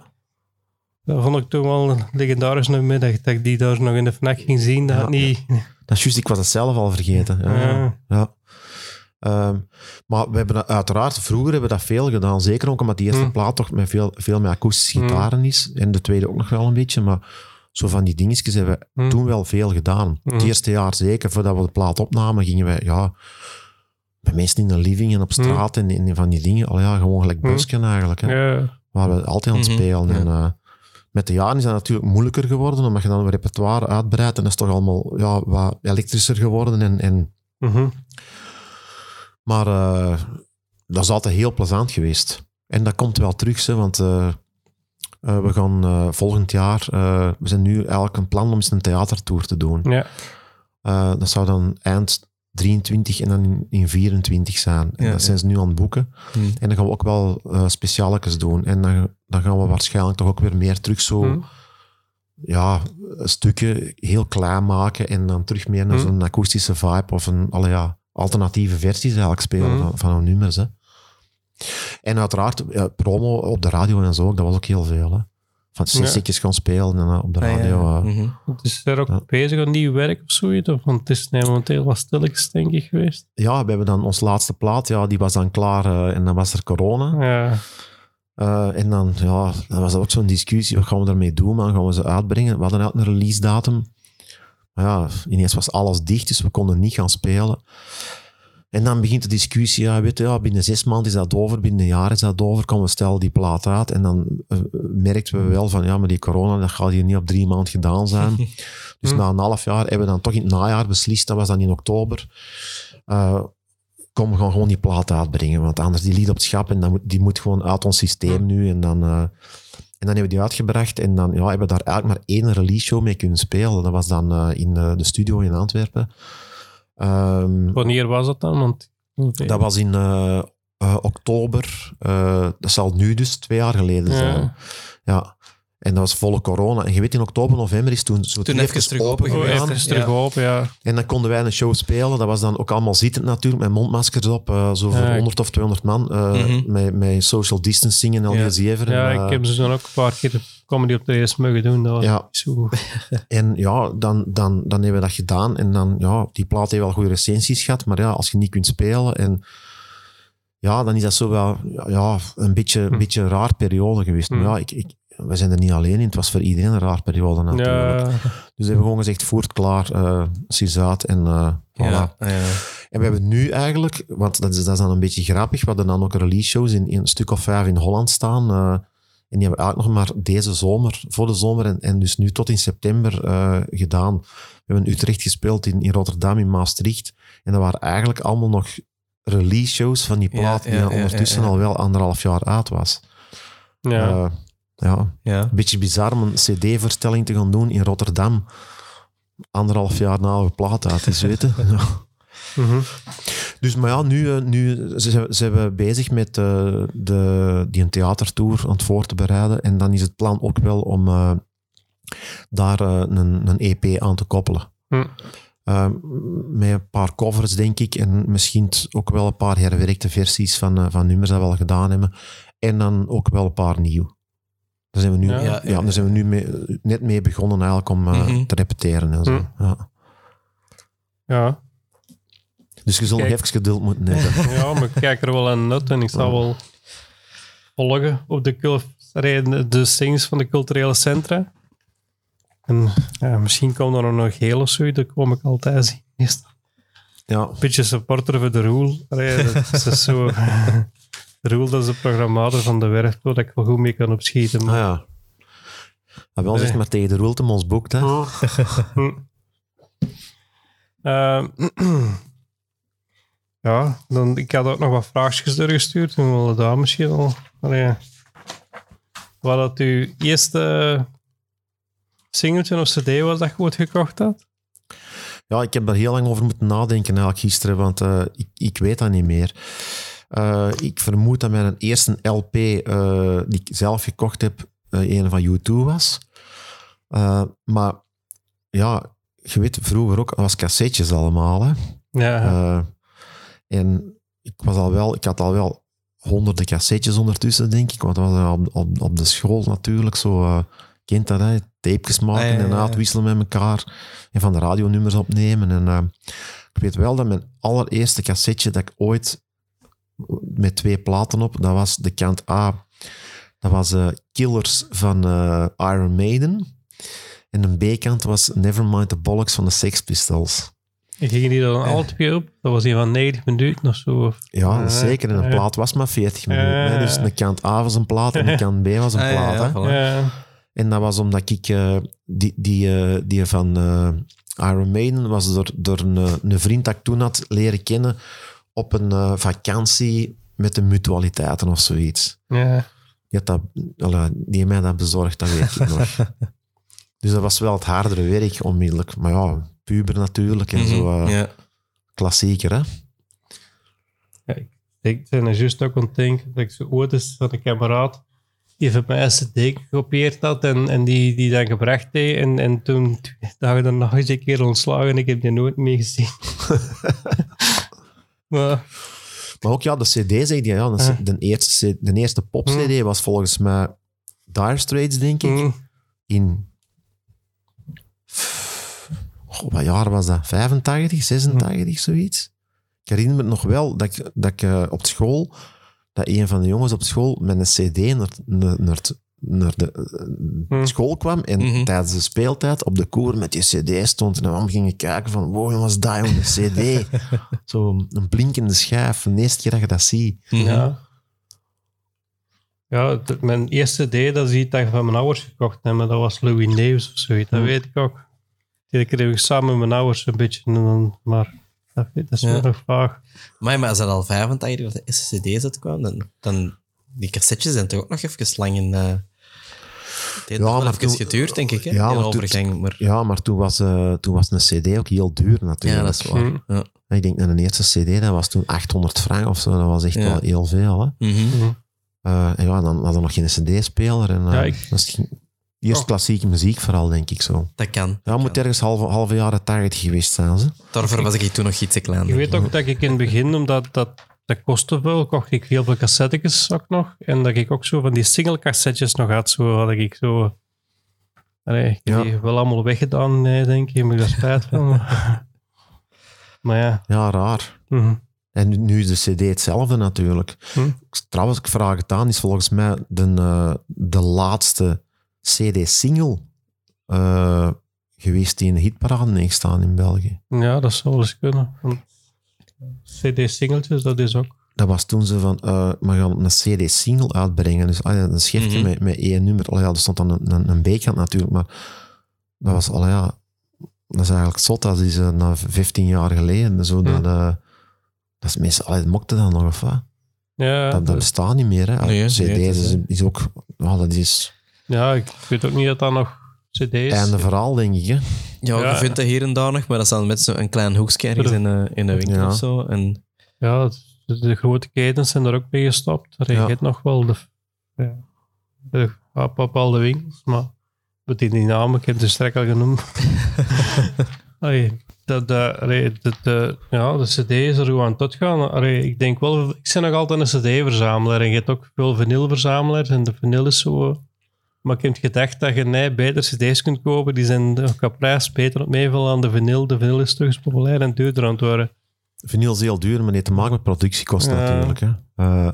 dat vond ik toen wel een legendarische middag, dat ik die daar nog in de FNAC ging zien. Dat Ja. had niet... Dat is juist, ik was het zelf al vergeten. Ja, Ja. Ehm, maar we hebben dat, uiteraard, vroeger hebben we dat veel gedaan. Zeker ook omdat die eerste Hmm. plaat toch met veel, veel met akoestische Hmm. gitaren is. En de tweede ook nog wel een beetje. Maar zo van die dingetjes hebben we Hmm. toen wel veel gedaan. Het eerste jaar zeker, voordat we de plaat opnamen, gingen wij ja, bij mensen in de living en op straat en, en van die dingen. Al ja, gewoon gelijk Hmm. busken eigenlijk. Hè, Ja. Waar we altijd aan het Mhm, spelen. En, eh, met de jaren is dat natuurlijk moeilijker geworden, omdat je dan een repertoire uitbreidt en dat is toch allemaal ja, wat elektrischer geworden. En, en, Mhm. maar eh, dat is altijd heel plezant geweest. En dat komt wel terug, hè, want eh, eh, we gaan eh, volgend jaar, eh, we zijn nu eigenlijk een plan om eens een theatertour te doen. Ja. Eh, dat zou dan eind 23 en dan in, in 24 zijn. En Ja, dat ja. zijn ze nu aan het boeken. Hm. En dan gaan we ook wel uh, specialetjes doen. En dan, dan gaan we waarschijnlijk toch ook weer meer terug zo... Hm. Ja, stukken heel klein maken en dan terug meer naar Hm. zo'n akoestische vibe of een alle, ja, alternatieve versies eigenlijk spelen van, van hun nummers. Hè. En uiteraard, ja, promo op de radio en zo, dat was ook heel veel. Hè. Van Ja. cd's gaan spelen en eh, op de Ah, ja. radio. Het is er ook bezig aan nieuw werk of zoiets? Of, want het is nee, momenteel wat stilletjes, denk ik, geweest. ja, we hebben dan ons laatste plaat, ja, die was dan klaar eh, en dan was er corona. Ja. Eh, en dan, ja, dan was er ook zo'n discussie, wat gaan we daarmee doen, man? Gaan we ze uitbrengen? We hadden een release datum. Maar ja, ineens was alles dicht, dus we konden niet gaan spelen. En dan begint de discussie, ja, weet je, ja, binnen zes maanden is dat over, binnen een jaar is dat over, komen we stel die plaat uit. En dan uh, merkten we wel van, ja, maar die corona, dat gaat hier niet op drie maanden gedaan zijn. dus na een half jaar hebben we dan toch in het najaar beslist, dat was dan in oktober, uh, kom, we gaan gewoon die plaat uitbrengen, want anders die lied op het schap en dan moet, die moet gewoon uit ons systeem nu. En dan, uh, en dan hebben we die uitgebracht en dan ja, hebben we daar eigenlijk maar één release show mee kunnen spelen. Dat was dan in de studio in Antwerpen. Um, Wanneer was dat dan? Want, okay. Dat was in uh, oktober. dat zal nu dus twee jaar geleden zijn. Ja. ja. En dat was volle corona. En je weet, in oktober, november is toen zo toen even terug open gegaan. Even terug open, ja. En dan konden wij een show spelen. Dat was dan ook allemaal zittend natuurlijk, met mondmaskers op. Uh, zo voor Ja, ik- 100 of 200 man. uh, Mhm. met, met social distancing en al Ja. die zeven. Ja, ik heb ze dan ook een paar keer de comedy op de eerste mogen doen. Dat was Ja. niet zo goed. En ja, dan, dan, dan hebben we dat gedaan. En dan, ja, die plaat heeft wel goede recensies gehad. Maar ja, als je niet kunt spelen en... Ja, dan is dat zo wel ja, een, beetje, een Hm. beetje een raar periode geweest. Hm. Maar ja, ik, ik, we zijn er niet alleen in. Het was voor iedereen een raar periode natuurlijk. Ja, Dus we hebben gewoon gezegd, voert klaar, uit en eh voilà. Ja, ja. En we hebben nu eigenlijk, want dat is, dat is dan een beetje grappig, we hadden dan ook release shows in, in een stuk of vijf in Holland staan. eh, en die hebben we eigenlijk nog maar deze zomer, voor de zomer en, en dus nu tot in september gedaan. We hebben in Utrecht gespeeld, in, in Rotterdam, in Maastricht. En dat waren eigenlijk allemaal nog release shows van die plaat die ondertussen al wel anderhalf jaar uit was. ja. Ja, ja. een beetje bizar om een cd-verstelling te gaan doen in Rotterdam. Anderhalf jaar na we plaat uit is, weten. Ja. Mhm. Dus, maar ja, nu, eh, nu zijn we bezig met eh, de, die een theatertour aan het voor te bereiden. En dan is het plan ook wel om eh, daar een, een EP aan te koppelen. Hm. Eh, met een paar covers, denk ik. En misschien ook wel een paar herwerkte versies van, van nummers dat we al gedaan hebben. En dan ook wel een paar nieuw. Daar zijn we nu, Ja. ja, Ja, ja, daar zijn we nu mee, net mee begonnen eigenlijk om eh, Mhm. te repeteren en zo. Hm. Ja. ja. Dus je zult nog even geduld moeten hebben. ja, maar ik kijk er wel aan uit en ik zal wel volgen op de, de things van de culturele centra. En ja, misschien komt er nog heel of zo, dat kom ik altijd zien. Ja, Een beetje supporter voor de Roel. Allee, dat is zo... De Roel, dat is de programmator van de werf, waar ik wel goed mee kan opschieten. Ah Maar, ja. Maar wel Nee. zeg maar tegen de Roeltem ons boekt, hè. Hm. Ehm, ja, dan, ik had ook nog wat vraagjes doorgestuurd. En willen daar misschien al... Allee, wat dat uw eerste singeltje of cd was dat je ooit gekocht had? Ja, ik heb daar heel lang over moeten nadenken eigenlijk gisteren, want eh, ik, ik weet dat niet meer. Eh, ik vermoed dat mijn eerste LP eh, die ik zelf gekocht heb, eh, een van U2 was. Maar ja, je weet, vroeger ook, was cassettes allemaal, hè. Ja, en ik, was al wel, ik had al wel honderden cassettes ondertussen, denk ik. Want dat was op, op, op de school natuurlijk zo. kent dat, hè? Tapejes maken Ah, en uitwisselen met elkaar. En van de radionummers opnemen. En ik weet wel dat mijn allereerste cassetje dat ik ooit met twee platen op, dat was de kant A. Dat was eh, Killers van eh, Iron Maiden. En de B-kant was Nevermind the Bollocks van de Sex Pistols. ik ging die dan alle twee op. Dat was een van 90 minuten of zo. Of- Ja, Ja, zeker. En een plaat was maar 40 minuten. Hè. Dus een kant A was een plaat en een kant B was een Ah, plaat. ja, hè. voilà. Ja, En dat was omdat ik eh, die, die, eh, die van eh, Iron Maiden was door, door een, eh, een vriend dat ik toen had leren kennen op een eh, vakantie met de mutualiteiten of zoiets. ja. Die, dat, allee, die mij dat bezorgd, dat weet ik nog. Dus dat was wel het hardere werk onmiddellijk. Maar ja, puber natuurlijk en zo. Mhm, eh, ja. Klassieker, hè? Ik ben er juist ook aan het denken dat ik zo ooit eens van een kameraad die van mij cd gekopieerd had en, en die, die dan gebracht deed. En, en toen dagen daarna is ik een keer ontslagen en ik heb die nooit meer gezien. maar Maar ook ja, de CD zeg je, ja, de, eerste, de eerste pop-CD was volgens mij Dire Straits, denk ik, mm, in. Wat jaar was dat? 85, 86, zoiets? Ik herinner me nog wel dat ik, dat ik eh, op school, dat een van de jongens op school met een CD naar, naar, naar het naar de eh, Hm. school kwam en Mhm. tijdens de speeltijd op de koer met die cd stond en dan gingen kijken van wow, jongens, dat jongen, een cd. Zo een blinkende schijf, de eerste keer dat je dat ziet. Mhm. Ja. Ja, mijn eerste CD, dat is iets dat ik van mijn ouders gekocht heb, maar dat was Louis Neves of zoiets. Dat Hm. weet ik ook. Die kreeg ik samen met mijn ouders een beetje, maar dat, dat is Ja. wel nog vaag. Maar, maar als dat al 85 of de eerste cd's uitkwam, dan, dan die cassettes zijn toch ook nog even lang in... eh heeft Ja, maar toen- geduurd, denk ik, hè? Ja, maar toen- overgang. Maar, Ja, maar toen was, eh, toen was een cd ook heel duur natuurlijk. ja, dat is waar. Hm. Ja. Ik denk dat een eerste cd, dat was toen 800 frank of zo. Dat was echt Ja. wel heel veel. Hè? Mhm. Eh, en ja, dan hadden we nog geen cd-speler. En, eh, ik- eerst Oh. klassieke muziek vooral, denk ik zo. Dat kan. Ja, dat moet kan. ergens halve, halve jaren 80 geweest zijn. Ze. Daarvoor was ik toen nog iets te klein. Ik weet ook dat ik in het begin, omdat dat, dat kostte veel, kocht ik heel veel cassettes ook nog. En dat ik ook zo van die single cassettes nog had. Zo had ik zo... Allee, ik heb Ja. die wel allemaal weggedaan, nee, denk ik. Heb ik daar spijt van. maar ja. Ja, raar. mhm. En nu, is de cd hetzelfde natuurlijk. Hm. Trouwens, ik vraag het aan, is volgens mij de, eh, de laatste cd-single eh, geweest die in de hitparade heeft staan in België. Ja, dat zou wel eens kunnen. CD-singeltjes, dat is ook. Dat was toen ze van, eh we gaan een cd-single uitbrengen. Dus ah ja, een schriftje Mhm. met, met één nummer. Allee, ja, er stond dan een, een, een B-kant natuurlijk, maar dat was, allee, ja, dat is eigenlijk zot. Dat is eh, na 15 jaar geleden. Zo dat, Mhm. eh, dat is meestal, allee, mokte dat nog of wat? Ja, Dat, dat bestaat niet meer. Hè. Nee, CD's nee, is, ook, ja, dat is ja, ik weet ook niet dat dat nog CD's... einde verhaal, denk ik. Hè. Ja, Ja. je vindt dat hier en daar nog, maar dat is dan met zo'n klein hoekje ergens in, een- in de winkel Ja. of zo. En Ja, de, de grote ketens zijn er ook mee gestopt. Er Ja. nog wel de, ja, de op bepaalde winkels, maar met die namen, ik heb ze straks al genoemd. Allee, de, de, allee, de, de, ja, de cd is er gewoon aan uitgaan. Allee, ik denk wel, ik ben nog altijd een cd-verzamelaar en je hebt ook veel vinylverzamelaars en de vinyl is zo... Maar ik heb gedacht dat je nee, beter cd's kunt kopen, die zijn ook qua prijs beter op meevallen aan de vinyl. De vinyl is terug eens populair en duurder aan het worden. Vinyl is heel duur, maar heeft te maken met productiekosten Ja. natuurlijk. Hè. Eh,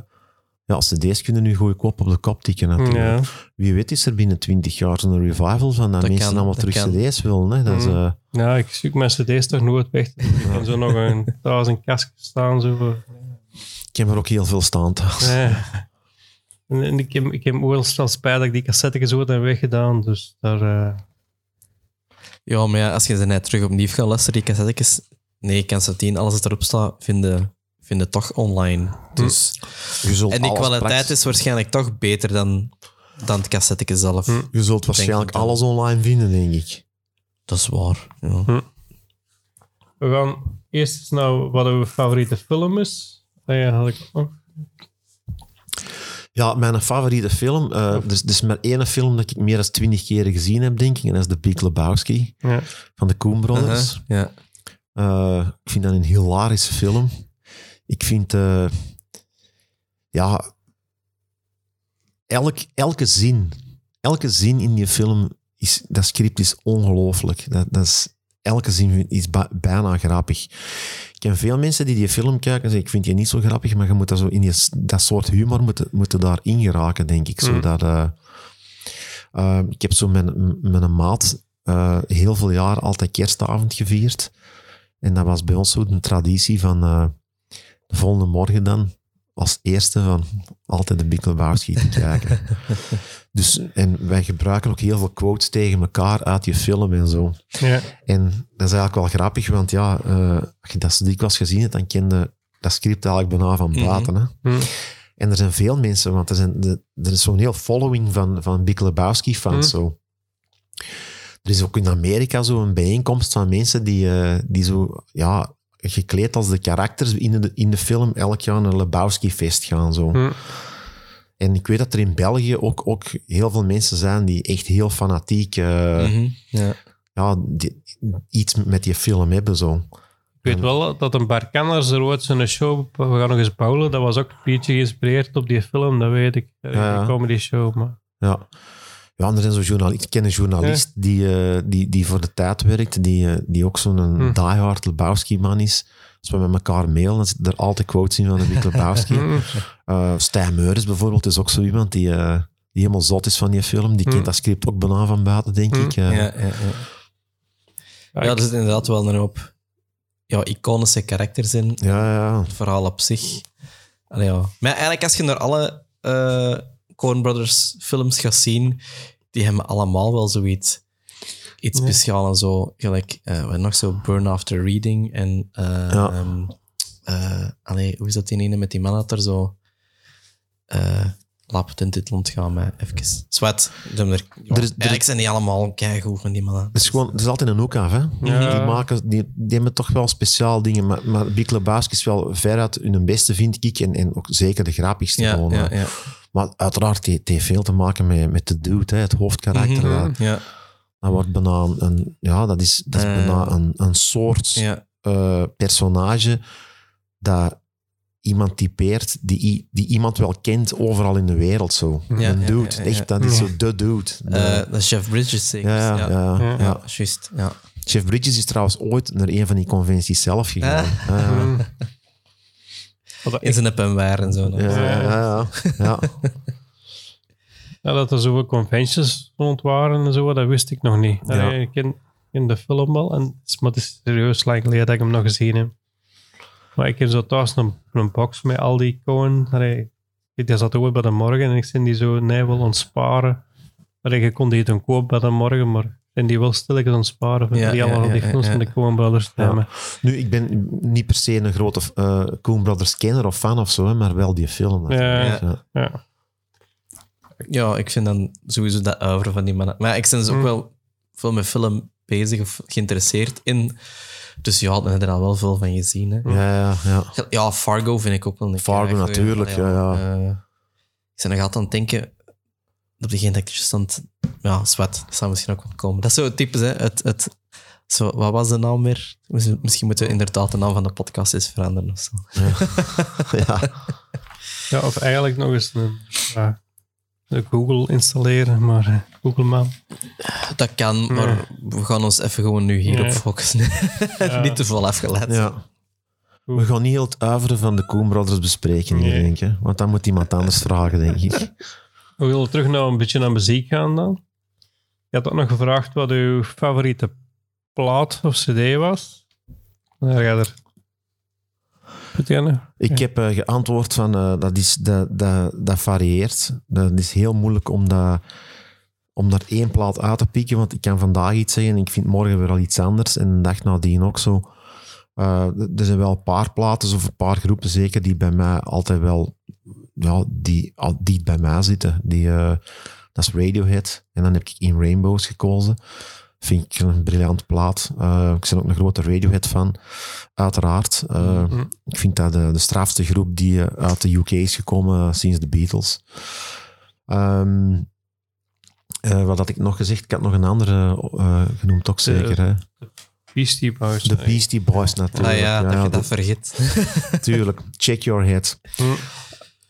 ja, cd's kunnen nu goedkoop op de kop tikken natuurlijk. Ja. Wie weet is er binnen 20 jaar zo'n revival van dat, Dat mensen kan, allemaal dat terug kan. cd's willen. Hè. Dat is, Mm. eh, Ja, ik zoek mijn cd's toch nooit weg. Ik kan zo nog een thuis een kastje staan. Zo. ik heb er ook heel veel staan thuis. Nee. En, en ik heb, ik heb ook wel snel spijt dat ik die cassette gezocht en weggedaan. Dus daar... eh, ja, maar ja, als je ze net terug opnieuw gaat luisteren, die cassettes, nee, kan ze tien, alles wat erop staat, vinden, vinden toch online. Dus, Je zult en die kwaliteit praktisch- is waarschijnlijk toch beter dan, dan het cassetje zelf. Hm. Je zult waarschijnlijk ik alles online vinden, denk ik. Dat is waar. Ja. we gaan eerst eens naar wat uw favoriete film is. Ah ja, had ik ook nog. Ja, mijn favoriete film. is, er is maar één film dat ik meer dan twintig keer gezien heb, denk ik. En dat is The Big Lebowski Ja. van de Coen Brothers. Ja. Eh, ik vind dat een hilarische film. Ik vind, eh, ja, elk, elke zin, elke zin in die film, is, dat script is ongelooflijk. Dat, dat is, elke zin is bijna grappig. Ken veel mensen die die film kijken en zeggen, ik vind die niet zo grappig, maar je moet dat zo in die, dat soort humor moeten, moeten daar ingeraken, denk ik. Zo Mm. eh, eh, ik heb zo met, met een maat eh, heel veel jaar altijd kerstavond gevierd. En dat was bij ons zo een traditie van eh, de volgende morgen dan als eerste van altijd de Lebowski te kijken. dus, en wij gebruiken ook heel veel quotes tegen elkaar uit die film en zo. Ja. En dat is eigenlijk wel grappig, want ja, eh, als je dat dikwijls gezien hebt, dan kende dat script eigenlijk bijna van Mhm. buiten. Hè? Hm. En er zijn veel mensen, want er, zijn de, er is zo'n heel following van, van Big Lebowski-fans. Hm. Zo. Er is ook in Amerika zo'n bijeenkomst van mensen die, eh, die zo, ja, gekleed als de karakters in de, in de film elk jaar naar een Lebowski-fest gaan. Zo. Hm. En ik weet dat er in België ook, ook heel veel mensen zijn die echt heel fanatiek eh, Mhm, ja. ja, die- iets met die film hebben. Zo. Ik weet wel dat een paar kenners er ooit zo'n show, we gaan nog eens bouwen, dat was ook een beetje geïnspireerd op die film, dat weet ik. Eh, Ja. Die comedy show, maar... Ja. Ja, er zijn zo journalist, ik ken een journalist die, eh, die, die voor de tijd werkt, die, eh, die ook zo'n Hm. diehard Lebowski-man is. Als we met elkaar mailen, dan zitten er altijd quotes in van de Big Lebowski. Eh Stijn Meuris bijvoorbeeld is ook zo iemand die, eh, die helemaal zot is van die film. Die Hm. kent dat script ook bijna van buiten, denk Hm. ik. Ja, ja, er zit inderdaad wel een hoop ja, iconische karakters in. ja, ja. Het verhaal op zich. Allee, ja. Maar eigenlijk, als je naar alle eh Coen Brothers films gaat zien, die hebben allemaal wel zoiets iets Ja. speciaals en zo. Gelijk, eh, wat nog zo Burn After Reading en... eh Ja. ehm, eh, allee, hoe is dat die ene met die man dat er zo... eh laat het in dit land gaan, maar even... Zwet. Er, er, Er er eigenlijk zijn die allemaal keigoed van die mannen. Het is gewoon, het is altijd een hoek af, hè. Ja. Die, maken, die, die hebben toch wel speciaal dingen, maar, maar Big Lebowski is wel veruit hun beste, vind ik, en, en ook zeker de grappigste Ja, gewoon. ja, ja. Maar uiteraard, het heeft veel te maken met, met de dude, hè, het hoofdkarakter. Dat, Ja, dat wordt bijna een, ja, dat is, dat is Eh. bijna een, een soort ja. eh, personage dat iemand typeert die, die iemand wel kent overal in de wereld. Zo. Ja, een ja, dude, ja, ja, echt, dat is zo de dude. De- Eh, dat is Jeff Bridges zeker. ja, ja, ja, Ja. ja. Juist, ja. Jeff Bridges is trouwens ooit naar een van die conventies zelf gegaan. Ah. Ja, Hm. Wat In zijn pen en zo. ja, ja, ja, ja. Ja, dat er zoveel conventions rond waren en zo, dat wist ik nog niet. Ja. Ik ken, ken de film wel, en, maar het is serieus lang geleden dat ik hem nog gezien heb. Maar ik heb zo thuis een, een box met al die Cohen. Die zat ooit bij de morgen en ik zie die zo nee wil ontsparen. Allee, je kon die dan kopen bij de morgen, maar en die wel stilletjes ontsparen van Ja, die ja, allemaal ja, die ja, films ja. van de Coen Brothers Ja. nemen. Nu, ik ben niet per se een grote eh Coen Brothers kenner of fan of zo, hè, maar wel die film. Ja. Ja. Ja. Ja, ik vind dan sowieso dat oeuvre van die mannen. Maar ik ben dus ook Mm. wel veel met film bezig of geïnteresseerd in. Dus ja, je er al wel veel van gezien. Hè. Ja, ja, ja. Ja, Fargo vind ik ook wel een Fargo natuurlijk, Allee, ja, eh, ik ben nog altijd aan het denken op degene dat ik aan het... Ja, zwet. Dat zou misschien ook wel komen. Dat is zo typisch, hè. Het, het, zo, wat was de naam weer? Misschien misschien moeten we inderdaad de naam van de podcast eens veranderen of zo. ja. Ja, of eigenlijk nog eens een, ja, een Google installeren, maar eh, Google Map. Dat kan, maar we gaan ons even gewoon nu hierop Ja. focussen. Ja. Niet te veel afgeleid. ja. We gaan niet heel het uiveren van de Coen Brothers bespreken hier, Nee. denk ik. Want dan moet iemand anders vragen, denk ik. We willen terug naar een beetje naar muziek gaan dan. Je had ook nog gevraagd wat uw favoriete plaat of cd was. Daar ga je er... Ik heb eh, geantwoord van, eh, dat, is, dat, dat, dat varieert. Dat is heel moeilijk om, dat, om daar één plaat uit te pikken, want ik kan vandaag iets zeggen en ik vind morgen weer al iets anders en de dag nadien ook zo. Eh, er zijn wel een paar platen of een paar groepen zeker die bij mij altijd wel, ja, die, die bij mij zitten. Die, dat is Radiohead en dan heb ik In Rainbows gekozen. Vind ik een briljant plaat. Eh, ik ben ook een grote Radiohead fan, uiteraard. Eh, Mhm. ik vind dat de, de strafste groep die eh, uit de UK is gekomen sinds de Beatles. Ehm, eh, wat had ik nog gezegd? Ik had nog een andere genoemd, ook zeker. hè? Beastie Boys. De Beastie Boys natuurlijk. Ah ja, dat je dat dat- vergeet. Tuurlijk. Check Your Head. Hm.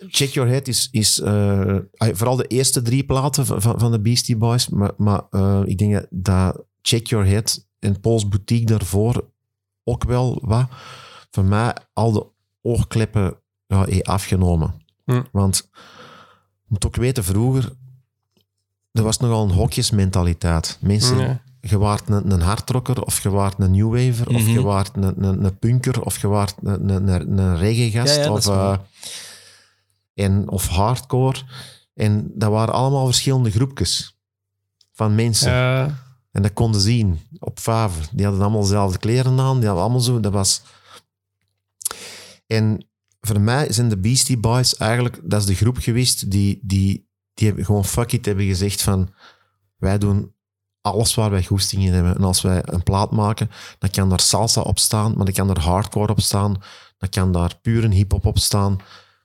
Check Your Head is, is eh, vooral de eerste drie platen van, van- de Beastie Boys. Maar, maar eh, ik denk dat, dat Check Your Head en Paul's Boutique daarvoor ook wel wat voor mij al de oogkleppen ja, afgenomen. Hm. Want je moet ook weten, vroeger er was nogal een hokjesmentaliteit. Mensen, Ja. je waart een, een hardrocker, of je waart een new waver, of Mhm. je waart een, een, een punker, of je waart een, een, reggae-gast, Ja, ja, dat of, eh, en, of hardcore. En dat waren allemaal verschillende groepjes van mensen. En dat konden zien op Faver. Die hadden allemaal dezelfde kleren aan. Die hadden allemaal zo... Dat was... En voor mij zijn de Beastie Boys eigenlijk... Dat is de groep geweest die, die, die hebben gewoon fuck it hebben gezegd van... Wij doen alles waar wij goesting in hebben. En als wij een plaat maken, dan kan daar salsa op staan, maar dan kan er hardcore op staan. Dan kan daar pure hip-hop op staan.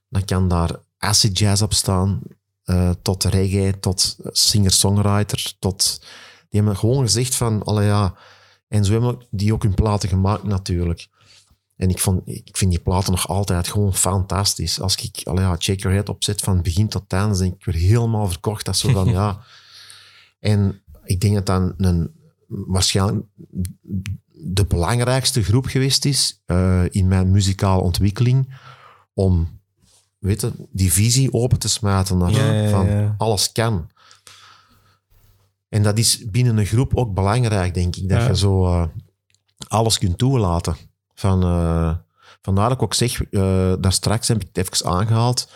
Dan kan daar acid jazz op staan. eh, tot reggae, tot singer-songwriter, tot... Die hebben gewoon gezegd van, allee ja... En zo hebben die ook hun platen gemaakt natuurlijk. En ik, vond, ik vind die platen nog altijd gewoon fantastisch. Als ik allee ja, Check Your Head opzet van begin tot einde, dan denk ik weer helemaal verkocht. Dat zo van, ja... En ik denk dat dat een, waarschijnlijk de belangrijkste groep geweest is eh, in mijn muzikale ontwikkeling om weet je, die visie open te smijten. Naar, Ja, ja, van ja. alles kan. En dat is binnen een groep ook belangrijk, denk ik. Dat Ja. je zo eh, alles kunt toelaten. Van, eh, vandaar dat ik ook zeg, eh, daar straks heb ik het even aangehaald.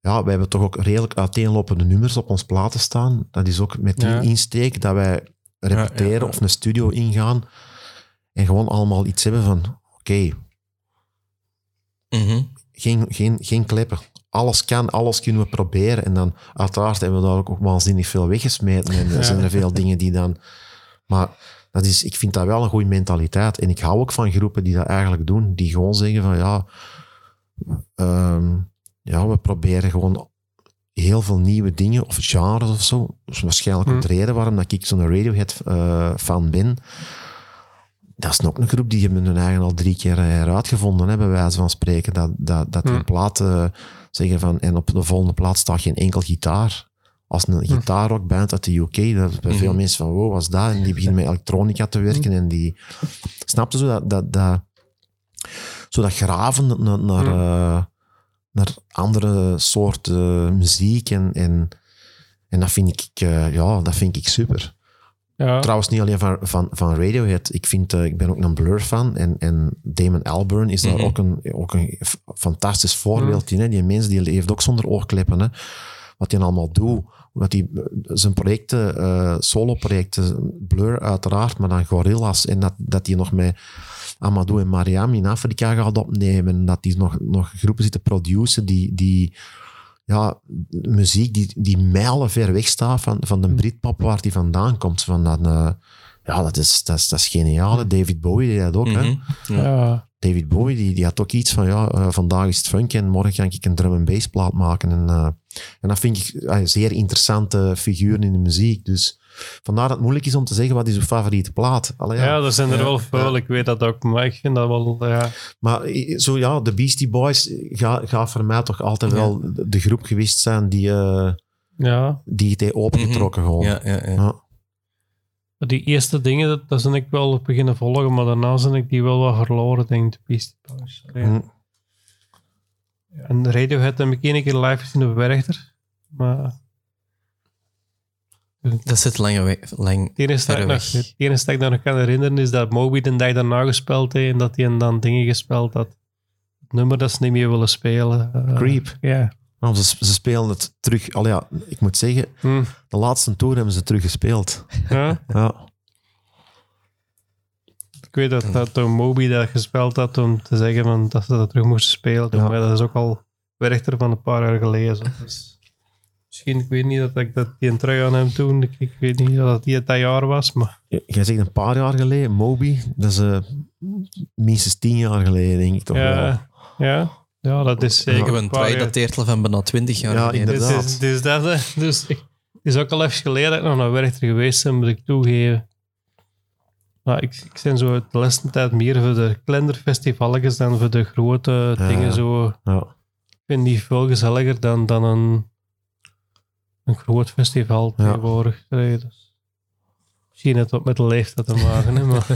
Ja, wij hebben toch ook redelijk uiteenlopende nummers op ons platen staan. Dat is ook met die Ja. insteek dat wij repeteren ja, ja. of een studio ingaan. En gewoon allemaal iets hebben van, oké, Mhm. Geen, geen, geen kleppen. Alles kan, alles kunnen we proberen. En dan, uiteraard, hebben we daar ook, waanzinnig veel weggesmeten. En er zijn er veel dingen die dan... Maar dat is, ik vind dat wel een goede mentaliteit. En ik hou ook van groepen die dat eigenlijk doen. Die gewoon zeggen van, ja... ehm, ja, we proberen gewoon heel veel nieuwe dingen, of genres of zo. Dat is waarschijnlijk ook de reden waarom dat ik zo'n Radiohead-fan ben. Dat is ook een groep die hebben hun eigen al drie keer eh, heruitgevonden, hè, bij wijze van spreken. Dat, dat, dat Hm. plaat eh, zeggen van, en op de volgende plaat staat geen enkel gitaar. Als een gitaarrockband uit de UK, dat is bij veel Mhm. mensen van, wow, wat is dat? En die beginnen met elektronica te werken en die... Snap je zo dat... dat, dat zo dat graven naar, naar, Hm. eh, naar andere soorten muziek en, en, en dat vind ik, eh, ja, dat vind ik super. Ja. Trouwens, niet alleen van, van, van Radiohead. Ik, vind, eh, ik ben ook een Blur-fan. En, en Damon Albarn is daar Mhm. ook een, ook een fantastisch voorbeeld in. Hè. Die mens die leeft ook zonder oorkleppen. Hè. Wat hij allemaal doet. Omdat hij eh, zijn projecten, eh solo-projecten, Blur uiteraard, maar dan Gorillaz. En dat, dat hij nog met Amadou en Mariam in Afrika gaat opnemen. En dat hij nog, nog groepen zit te produceren die... die ja, muziek die, die mijlen ver weg staat van, van de Britpop waar die vandaan komt. Van dat, eh, ja, dat is, dat, is, dat is geniaal. hè. David Bowie deed dat ook. Hè? Mhm. Ja. David Bowie die, die had ook iets van, ja, eh, vandaag is het funk en morgen ga ik een drum en bass plaat maken. En, eh, en dat vind ik een zeer interessante figuur in de muziek. Dus vandaar dat het moeilijk is om te zeggen wat is uw favoriete plaat. Allee, ja. ja, er zijn er Ja. wel veel, ik weet dat ook, maar ik vind dat wel, ja. Maar eh, zo ja, de Beastie Boys gaat ga voor mij toch altijd Ja. wel de, groep geweest zijn die, eh, ja. die het heeft opengetrokken gewoon. Ja, ja, ja. Ja. Die eerste dingen, dat, dat zijn ik wel beginnen volgen, maar daarna zijn ik die wel wat verloren, denk ik, de Beastie Boys. Hm. En Radiohead heb ik één keer live gezien op Werchter, maar Dat zit lang weg. Lang. het enige, dat Verre ik nog, weg. het dat ik nog kan herinneren is dat Moby de dag daarna gespeeld heeft en dat hij dan dingen gespeeld had. Het nummer dat ze niet meer willen spelen. eh, Creep. Ja. Nou, ze, ze spelen het terug. Al ja, ik moet zeggen, Hm. de laatste tour hebben ze terug gespeeld. Ja. Ja. Ik weet dat, dat toen Moby dat gespeeld had om te zeggen van, dat ze dat terug moesten spelen. Ja. Maar dat is ook al Werchter van een paar jaar geleden. Dus misschien, ik weet niet dat ik dat die een terug aan hem toen. Ik, ik weet niet dat die het dat jaar was, maar Jij zegt een paar jaar geleden, Moby, dat is eh, minstens tien jaar geleden, denk ik toch wel. ja, ja, ja, dat is Ik zeker heb een een paar try jaar. dateert al van bijna 20 jaar Ja, geleden. inderdaad. Dus, dus dat, hè. dus ik- is ook al even geleden dat ik nog naar Werchter geweest ben, moet ik toegeven. Maar ik, ik ben zo de laatste tijd meer voor de kleiner festivalletjes dan voor de grote Ja, dingen. Zo. Ja. Ik vind die veel gezelliger dan, dan een, een groot festival Ja. tegenwoordig. Dus misschien heeft dat met de leeftijd te maken. Hè, maar,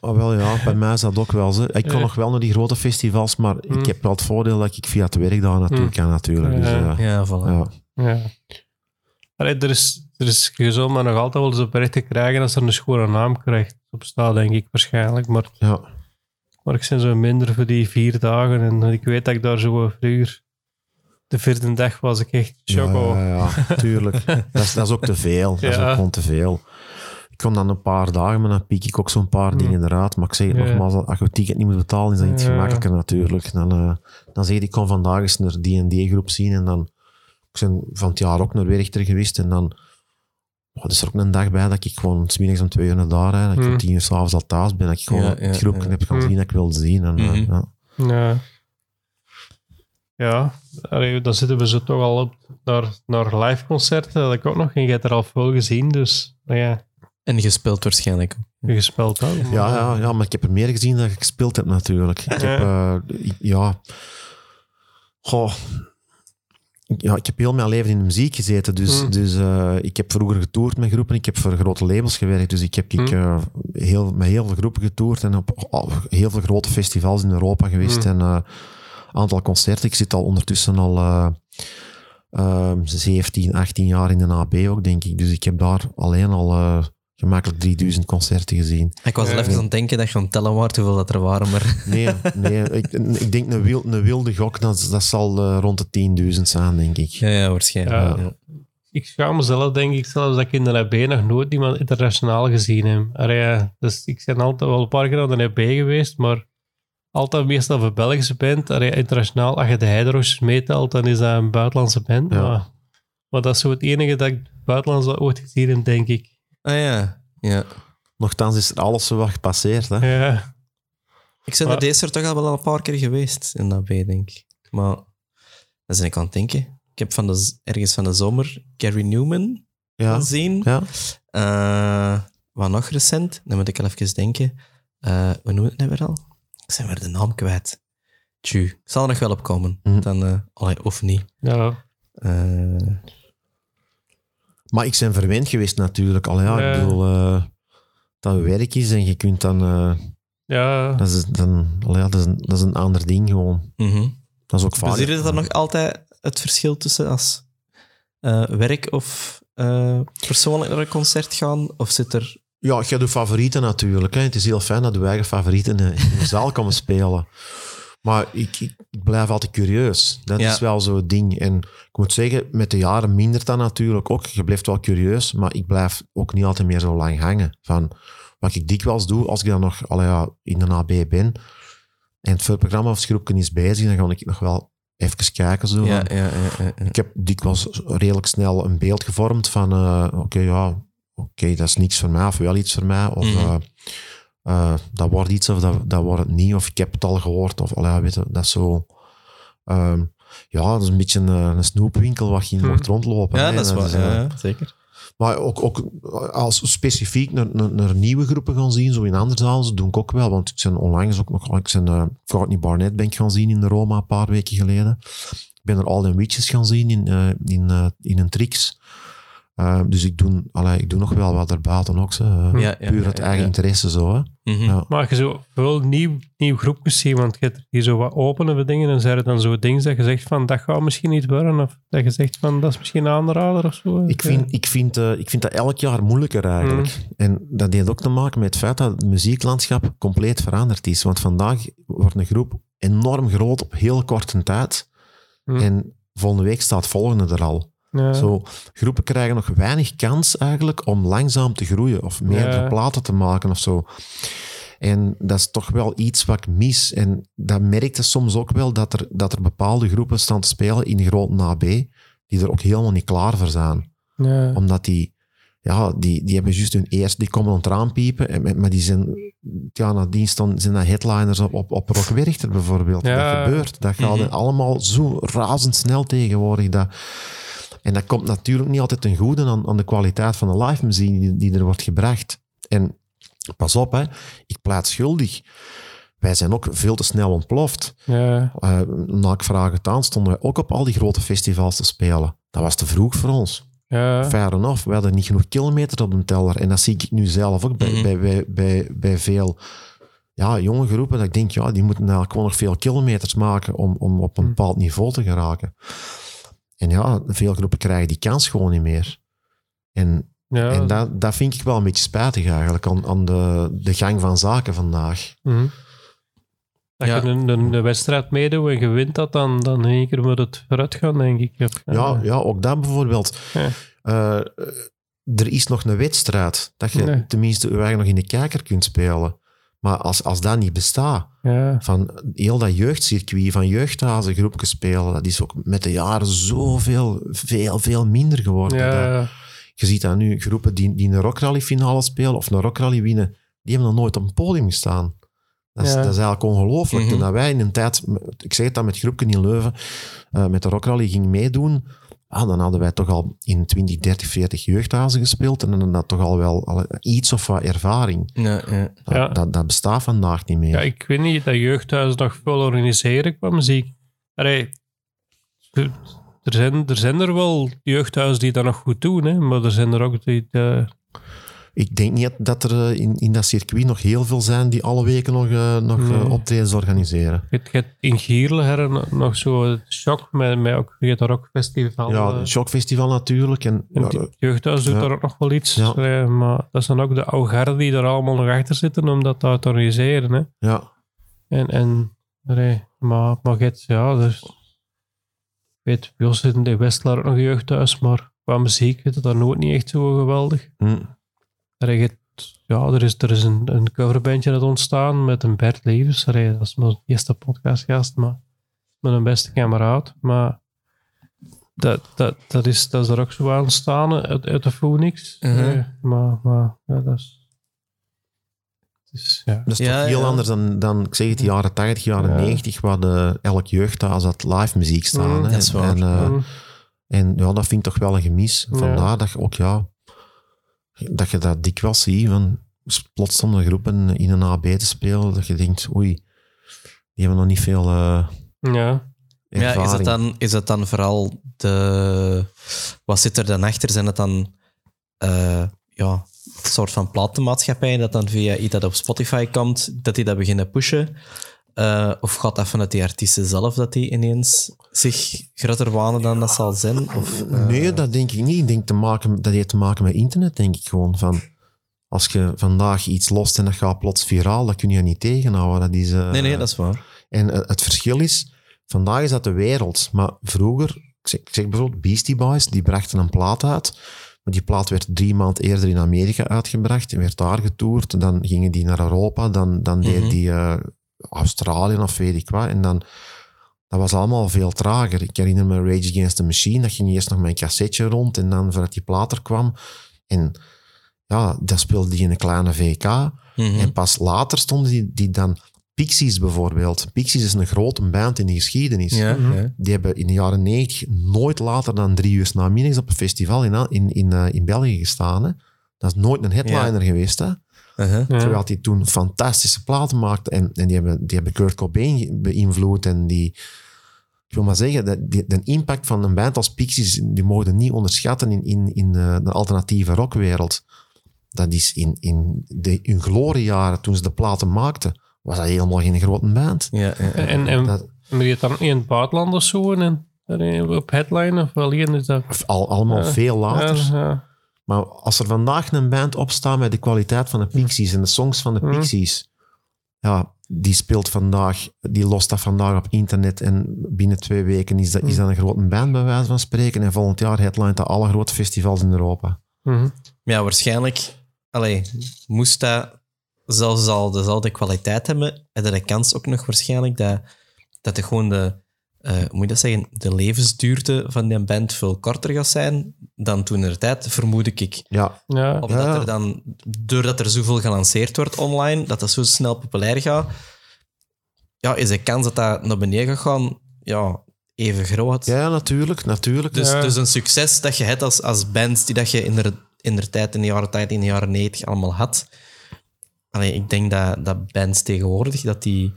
Oh, wel ja, bij mij is dat ook wel zo. Ik kan Ja. nog wel naar die grote festivals, maar ik heb wel het voordeel dat ik via het werk daar naartoe Hm. kan natuurlijk. Dus, Ja. eh, Ja, voilà. ja. ja. Allee, er is, er is, je zal maar nog altijd wel eens op berichten krijgen als er een schone naam krijgt. Op staat, denk ik waarschijnlijk. Maar, Ja. maar ik ben zo minder voor die vier dagen. En ik weet dat ik daar zo vroeger... De vierde dag was ik echt choco. Ja, ja, ja, tuurlijk. dat, is, dat is ook te veel. Dat is ook gewoon te veel. Ik kom dan een paar dagen, maar dan piek ik ook zo'n paar dingen eruit. Maar ik zeg het Ja. nogmaals, als je het ticket niet moet betalen, is dat iets Ja. gemakkelijker natuurlijk. Dan, eh, dan zeg je, ik kom vandaag eens naar die en die groep zien. En dan, ik ben van het jaar ook naar Werchter geweest. En dan oh, is er ook een dag bij dat ik gewoon smiddags om twee uur naar daar rijd. Dat ik Hm. om tien uur s'avonds al thuis ben. Dat ik gewoon Ja, het groep ja. heb gaan Hm. zien dat ik wilde zien. En, eh, Mhm. ja. Ja. Ja, allee, dan zitten we zo toch al op naar, naar live concerten. Dat ik ook nog. En je hebt er al veel gezien, dus nou ja, En gespeeld waarschijnlijk. je gespeeld ook. maar- Ja, ja, ja, maar ik heb er meer gezien dan ik gespeeld heb natuurlijk. Ik heb, eh, ja... Goh. Ja, ik heb heel mijn leven in de muziek gezeten, dus, Mm. dus eh, ik heb vroeger getoerd met groepen, ik heb voor grote labels gewerkt, dus ik heb ik, Mm. eh, heel, met heel veel groepen getoerd en op heel veel grote festivals in Europa geweest. Mm. En eh, aantal concerten. Ik zit al ondertussen al eh, ehm, 17, 18 jaar in de AB ook, denk ik. Dus ik heb daar alleen al eh, gemakkelijk 3000 concerten gezien. Ik was al Ja. even aan het denken dat je aan het tellen waard hoeveel dat er waren, maar... Nee, nee ik, ik denk een, wil, een wilde gok, dat, dat zal eh, rond de 10.000 zijn, denk ik. Ja, ja waarschijnlijk. Ja. Ja. Ik schaam mezelf, denk ik, zelfs dat ik in de NB nog nooit iemand internationaal gezien heb. Allee, ja, dus ik ben altijd wel een paar keer aan de NB geweest, maar altijd meestal voor Belgische band. Allee, internationaal, als je de Heideroosjes meetelt, dan is dat een buitenlandse band. Ja. Maar, maar dat is zo het enige dat ik buitenlands ooit gezien heb, denk ik. Ah ja, ja. Nochtans is er alles zo wat gepasseerd. Hè? Ja, Ik ben Maar- er deze toch al wel een paar keer geweest in dat B, denk ik. Maar dat ben ik aan het denken. Ik heb van de, ergens van de zomer Gary Newman Ja, gezien. ja. Eh, wat nog recent, dan moet ik al even denken. Eh hoe noemen we het nou weer al? Ik zijn weer de naam kwijt. Tju, ik zal er nog wel op komen. Mhm. Dan, eh, allee, of niet. ja. Eh, Maar ik ben verwend geweest natuurlijk. Al ja, Ja. ik bedoel, eh, dat werk is en je kunt dan... eh, ja. dat, is, dan ja, dat, is een, dat is een ander ding gewoon. mhm. Dat is ook vaak. Zie je er nog altijd het verschil tussen als eh, werk of eh, persoonlijk naar een concert gaan? Of zit er... Ja, je doet favorieten natuurlijk. Hè. Het is heel fijn dat we eigen favorieten in de zaal komen spelen. Maar ik, ik, ik blijf altijd curieus. Dat Ja. is wel zo'n ding. En ik moet zeggen, met de jaren mindert dat natuurlijk ook. Je blijft wel curieus, maar ik blijf ook niet altijd meer zo lang hangen. Van wat ik dikwijls doe, als ik dan nog allee, ja, in de AB ben en het voorprogramma of het is bezig, dan ga ik nog wel even kijken. Zo, Ja, van- ja, ja, ja, ja. ik heb dikwijls redelijk snel een beeld gevormd van, eh, oké, ja, oké, dat is niks voor mij, of wel iets voor mij, of Mhm. eh, eh, dat wordt iets of dat, dat wordt het niet, of ik heb het al gehoord, of allee, weet je, dat is zo... ehm, ja, dat is een beetje een, een snoepwinkel wat je in Mhm. mocht rondlopen. Ja, hè. dat is waar. eh, Ja, ja, zeker. maar ook, ook als specifiek naar, naar, naar nieuwe groepen gaan zien, zo in andere zalen, dat doe ik ook wel. Want ik ben onlangs ook nog, ik ben uh, Courtney Barnett ben ik gaan zien in de Roma een paar weken geleden. Ik ben er All Them Witches gaan zien in, eh, in, eh, in een Trix. Uh, dus ik doe, allee, ik doe nog wel wat erbuiten ook. Uh, Ja, ja, puur ja, het ja, eigen ja. interesse zo. Hè. Mhm. Ja. Maar je zo veel nieuw, nieuw groepjes ziet, want je hebt hier zo wat openen we dingen, en zijn er dan zo dingen dat je zegt van, dat gaat misschien niet worden, of dat je zegt van, dat is misschien een aanrader of zo. Ik vind, ik, vind, uh, ik vind dat elk jaar moeilijker eigenlijk. Mm. En dat heeft ook te maken met het feit dat het muzieklandschap compleet veranderd is. Want vandaag wordt een groep enorm groot op heel korte tijd. Mm. En volgende week staat volgende er al. Ja. Zo, groepen krijgen nog weinig kans eigenlijk om langzaam te groeien of meerdere Ja. platen te maken of zo. En dat is toch wel iets wat ik mis. En dat merkte soms ook wel dat er, dat er bepaalde groepen staan te spelen in groot AB, die er ook helemaal niet klaar voor zijn. Ja. Omdat die, ja, die, die hebben juist hun eerste, die komen ontraan piepen, en, maar die zijn, ja, nadien staan, zijn dat headliners op, op, op Rock Werchter bijvoorbeeld. Ja. Dat gebeurt. Dat gaat Mhm. allemaal zo razendsnel tegenwoordig. Dat, en dat komt natuurlijk niet altijd ten goede aan, aan de kwaliteit van de live muziek die, die er wordt gebracht. En pas op, hè, ik pleit schuldig. Wij zijn ook veel te snel ontploft. Ja. Uh, na ik vraag het aan, stonden wij ook op al die grote festivals te spelen. Dat was te vroeg voor ons. Ja. Fair enough, we hadden niet genoeg kilometers op de teller. En dat zie ik nu zelf ook bij, Mhm. bij, bij, bij, bij veel ja, jonge groepen. Dat ik denk, ja, die moeten eigenlijk gewoon nog veel kilometers maken om, om op een Mhm. bepaald niveau te geraken. En ja, veel groepen krijgen die kans gewoon niet meer. En, ja. en dat, dat vind ik wel een beetje spijtig eigenlijk aan, aan de, de gang van zaken vandaag. Als Ja. je een, een, een wedstrijd meedoet en je wint dat, dan, dan in één keer moet het vooruit gaan, denk ik. Ja, Ja, ja ook dat bijvoorbeeld. Ja. Eh, er is nog een wedstrijd dat je Nee. tenminste je nog in de kijker kunt spelen. Maar als, als dat niet bestaat, ja. van heel dat jeugdcircuit, van jeugdhazen groepjes spelen, dat is ook met de jaren zoveel, veel, veel minder geworden. Dat- ja. je ziet dat nu, groepen die, die een rockrally finale spelen of een rockrally winnen, die hebben nog nooit op een podium gestaan. Dat is, Ja. dat is eigenlijk ongelooflijk. Mhm. Toen wij in een tijd, ik zeg het dan met groepjes in Leuven, eh, met de rockrally ging meedoen, ah, dan hadden wij toch al in 20, 30, 40 jeugdhazen gespeeld en dan had toch al wel al iets of wat ervaring. Ja, ja. Dat, Ja. dat, dat bestaat vandaag niet meer. Ja, ik weet niet, dat jeugdhuis nog veel organiseren qua muziek. Allee, er zijn, er zijn er wel jeugdhuizen die dat nog goed doen, hè, maar er zijn er ook die... eh, Ik denk niet dat er eh, in, in dat circuit nog heel veel zijn die alle weken nog, eh, nog eh, Nee. optredens organiseren. Je hebt- in Gierle nog- zo shock met, met ook je hebt daar ook festival. ja, het Shockfestival natuurlijk. En, het jeugdhuis doet ja. daar ook nog wel iets. Ja. eh, maar dat zijn ook de oude garden die er allemaal nog achter zitten om dat te organiseren. Hè. ja, En, en nee, maar, maar je hebt, ja, dus, weet, bij ons zit in de Westlaar ook nog jeugdhuis, maar qua muziek is het daar nooit niet echt zo geweldig. hm, Er, ja, er is, er is een, een coverbandje dat ontstaan met een Bert Levens. Dat is mijn eerste podcastgast, maar met een beste kameraad. Maar dat, dat, dat, is, dat is er ook zo aan staan uit, uit de Phoenix. Mhm. Eh, maar, maar ja, dat is... ja. dat is Ja, toch heel ja. anders dan, dan, ik zeg het, de jaren 80, jaren Ja. 90, waar de, elk jeugdhuis had live muziek staan. Mm, hè. dat is waar. En, eh, Mm. En ja, dat vind ik toch wel een gemis. Ja. Vandaar dat je ook, ja, dat je dat dikwijls ziet. Van, plots stonden groepen in een AB te spelen, dat je denkt, oei, die hebben nog niet veel eh ja. Ja, is het, dan, is het dan vooral de... Wat zit er dan achter? Zijn het dan eh, ja, een soort van platenmaatschappij dat dan via iets dat op Spotify komt, dat die dat beginnen pushen? Eh, of gaat dat vanuit die artiesten zelf dat die ineens zich groter wanen dan dat zal zijn? Of, eh, Nee, dat denk ik niet. Ik denk te maken, dat heeft te maken met internet, denk ik gewoon. Van, als je vandaag iets lost en dat gaat plots viraal, dat kun je niet tegenhouden. Dat is, eh, Nee, nee, dat is waar. En het verschil is, vandaag is dat de wereld. Maar vroeger, ik zeg, ik zeg bijvoorbeeld Beastie Boys, die brachten een plaat uit. Maar die plaat werd drie maanden eerder in Amerika uitgebracht en werd daar getoerd. Dan gingen die naar Europa, dan, dan deed Mhm. die Australië of weet ik wat. En dan, dat was allemaal veel trager. Ik herinner me Rage Against the Machine, dat ging eerst nog met een cassetje rond en dan voordat die plaat er kwam. En ja, dat speelde die in een kleine VK. Mhm. En pas later stonden die, die dan... Pixies bijvoorbeeld. Pixies is een grote band in de geschiedenis. Ja, Mhm. ja. Die hebben in de jaren 90 nooit later dan drie uur na middags op een festival in, in, in, eh, in België gestaan. Hè. Dat is nooit een headliner geweest. Hè. Uh-huh. Ja. Terwijl die toen fantastische platen maakte. En, en die, hebben, die hebben Kurt Cobain beïnvloed. En die, ik wil maar zeggen, dat die, de impact van een band als Pixies, die mogen niet onderschatten in, in, in eh, de alternatieve rockwereld. Dat is in, in de, hun gloriejaren, toen ze de platen maakten, was dat helemaal geen grote band. Ja, ja, ja. En, en Dat, maar je hebt dan ook niet in het buitenland of zo en, en op headline of dat... al, allemaal veel later. Maar als er vandaag een band opstaat met de kwaliteit van de Pixies en de songs van de. Pixies, ja, die speelt vandaag, die lost dat vandaag op internet en binnen twee weken is dat, is dat een grote band bij wijze van spreken en volgend jaar headlined dat alle grote festivals in Europa. Mhm. Ja, waarschijnlijk allee, moest dat zelfs al dezelfde kwaliteit hebben, had je de kans ook nog waarschijnlijk dat, dat de gewoon de, eh, hoe moet je dat zeggen, de levensduurte van die band veel korter gaat zijn dan toen er tijd, vermoed ik. Ja, Ja. Of Ja. dat er dan, doordat er zoveel gelanceerd wordt online, dat dat zo snel populair gaat, ja, is de kans dat dat naar beneden gaat gaan, ja, even groot. ja natuurlijk, natuurlijk. Dus, Ja. dus een succes dat je hebt als, als bands die dat je in de, in de tijd, in de jaren tijd, in de jaren 90 allemaal had. Allee, ik denk dat, dat bands tegenwoordig, dat die...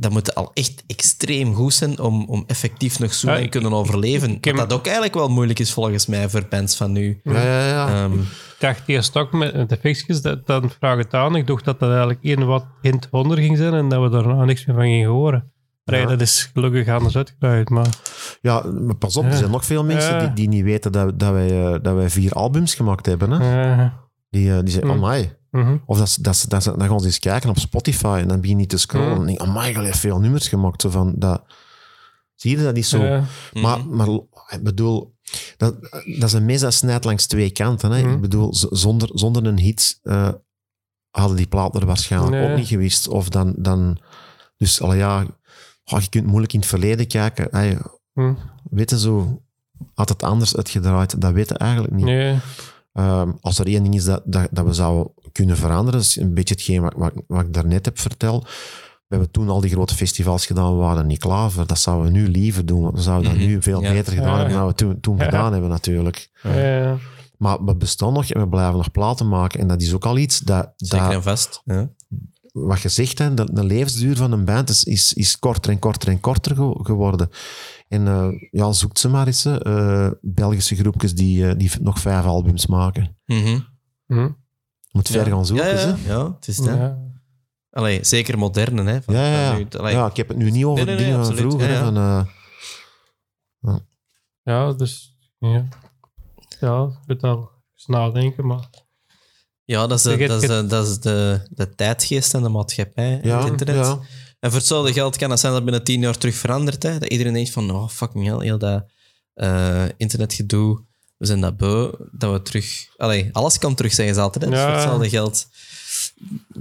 Dat moet al echt extreem goed zijn om, om effectief nog zo lang ik- kunnen overleven. ik dat ook eigenlijk wel moeilijk is volgens mij voor bands van nu. Ja, ja, ja. Ehm, Ik dacht eerst ook met de fixjes, dat, dan vraag het aan. Ik dacht dat dat eigenlijk één wat hint wonder ging zijn en dat we daarna niks meer van gingen horen. Ja. dat is gelukkig anders uitgedraaid, maar... ja, maar pas op, er zijn nog veel mensen Ja. die, die niet weten dat, dat, wij, eh, dat wij vier albums gemaakt hebben. Hè? Die, eh, die zeggen, oh my. Mhm. Of dat, ze- dat, ze- dat, ze- dan gaan ze eens kijken op Spotify en dan begin je niet te scrollen. Mm. En denk je, oh my, je hebt veel nummers gemaakt. Zo van, dat, zie je dat niet zo? Maar, mhm. maar ik bedoel, dat, dat is een mes dat snijdt langs twee kanten. Hè? Mhm. Ik bedoel, zonder, zonder een hit eh, hadden die platen er waarschijnlijk Nee. ook niet geweest. Of dan, dan dus al ja, oh, je kunt moeilijk in het verleden kijken. Hey, Hm. weet je zo, had het anders uitgedraaid? Dat weten eigenlijk niet. Nee. Ehm, als er één ding is dat, dat, dat we zouden kunnen veranderen, is een beetje hetgeen wat, wat, wat ik daarnet heb verteld. We hebben toen al die grote festivals gedaan, we waren niet klaar voor. Dat zouden we nu liever doen, want we zouden dat Mhm. nu veel Ja. beter gedaan Ja. hebben dan we toen, toen Ja. gedaan hebben natuurlijk. Ja. Maar we bestaan nog en we blijven nog platen maken. En dat is ook al iets dat, Zeker dat en vast. Ja. wat je zegt, hè, de, de levensduur van een band is, is, is korter en korter en korter ge- geworden. En eh, ja, zoekt ze maar eens, eh, Belgische groepjes die, eh, die nog vijf albums maken. Mhm. Hm. Je moet ver gaan zoeken. Ja, ja, hè. ja, het is dat. Ja. Allee, zeker moderne, hè. Van- Ja, ja, nu- allee, ja, ik heb het nu niet over Nee, nee, nee, dingen van vroeger. Ja, hè, ja. Van, eh, Ja, dus... Ja, ja ik moet al eens nadenken, maar... Ja, dat is, de, Je- dat is, de, dat is de, de tijdgeest en de maatschappij en ja, het internet. ja. En voor hetzelfde geld kan het zijn dat binnen tien jaar terug verandert. Hè? Dat iedereen denkt van, oh, fucking hell, heel dat eh, internetgedoe, we zijn dat beu, dat we terug... Allee, alles kan terug, zeggen ze altijd. Hè? Dus Ja. voor hetzelfde geld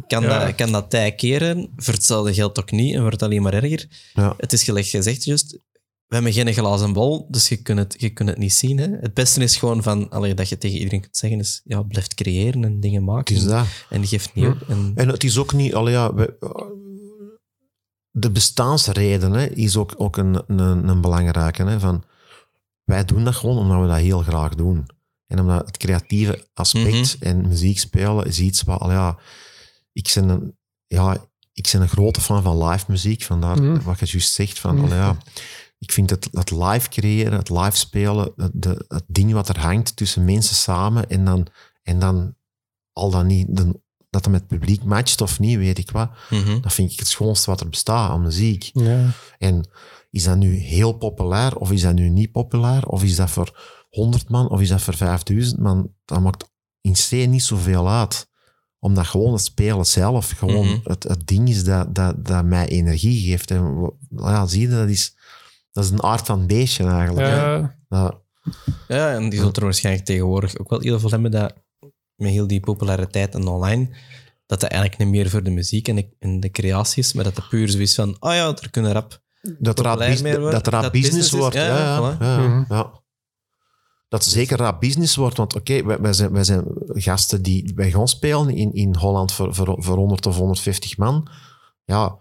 kan, Ja. dat, kan dat tij keren. Voor hetzelfde geld ook niet en wordt het alleen maar erger. Ja. Het is gelijk gezegd, juist, we hebben geen glazen bol, dus je kunt het, je kunt het niet zien. Hè? Het beste is gewoon van, allee, dat je tegen iedereen kunt zeggen, is ja, blijf creëren en dingen Het maken. is dat. En geef niet op. En, En het is ook niet... Allee, ja, we- de bestaansreden hè, is ook, ook een, een, een belangrijke. Hè, van, wij doen dat gewoon omdat we dat heel graag doen. En omdat het creatieve aspect en muziek spelen is iets wat... allee, ja, ik ben een, ja, ik ben een grote fan van live muziek. Vandaar Mhm. wat je juist zegt. Van, Mhm. allee, ja, ik vind het, het live creëren, het live spelen, het, de, het ding wat er hangt tussen mensen samen en dan, en dan al dan niet, de, dat het met het publiek matcht of niet, weet ik wat. Mhm. Dat vind ik het schoonste wat er bestaat aan muziek. Ja. En is dat nu heel populair of is dat nu niet populair? Of is dat voor 100 man of is dat voor 5000 man? Dat maakt in C niet zoveel uit. Omdat gewoon het spelen zelf gewoon Mhm. het, het ding is dat, dat, dat mij energie geeft. En ja, zie je, dat is, dat is een aard van beestje eigenlijk. hè. Ja, Dat- Ja, en die zult er waarschijnlijk tegenwoordig ook wel heel veel hebben dat met heel die populariteit en online, dat dat eigenlijk niet meer voor de muziek en de, en de creatie is, maar dat het puur zoiets van, oh ja, er kunnen rap. Dat dat business, business is. wordt. Ja, Ja, ja, ja, voilà. ja, Mhm. ja. Dat het zeker rap business wordt, want oké, wij, wij, zijn, wij zijn gasten die bij gaan spelen in, in Holland voor, voor, voor 100 of 150 man. Ja,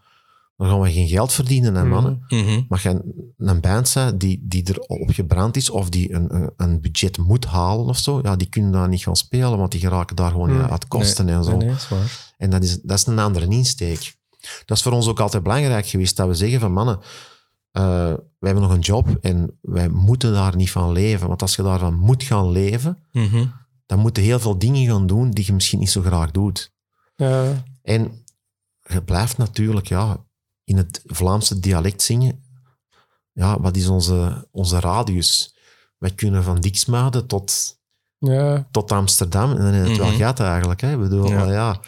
dan gaan we geen geld verdienen, hè, Mhm. mannen. Mhm. Maar je een band zijn die, die er op gebrand is of die een, een- budget moet halen of zo, ja, die kunnen daar niet gaan spelen, want die geraken daar gewoon Mhm. uit kosten en zo. Nee, nee, dat is waar. En dat is, dat is een andere insteek. Dat is voor ons ook altijd belangrijk geweest, dat we zeggen van mannen, eh, wij hebben nog een job en wij moeten daar niet van leven. Want als je daarvan moet gaan leven, Mhm. dan moet je heel veel dingen gaan doen die je misschien niet zo graag doet. ja. En je blijft natuurlijk ja, in het Vlaamse dialect zingen. Ja, wat is onze, onze radius? Wij kunnen van Diksmuiden tot, ja. tot Amsterdam. En dan is het wel Mhm. gaat eigenlijk. Hè? Ik bedoel, Ja.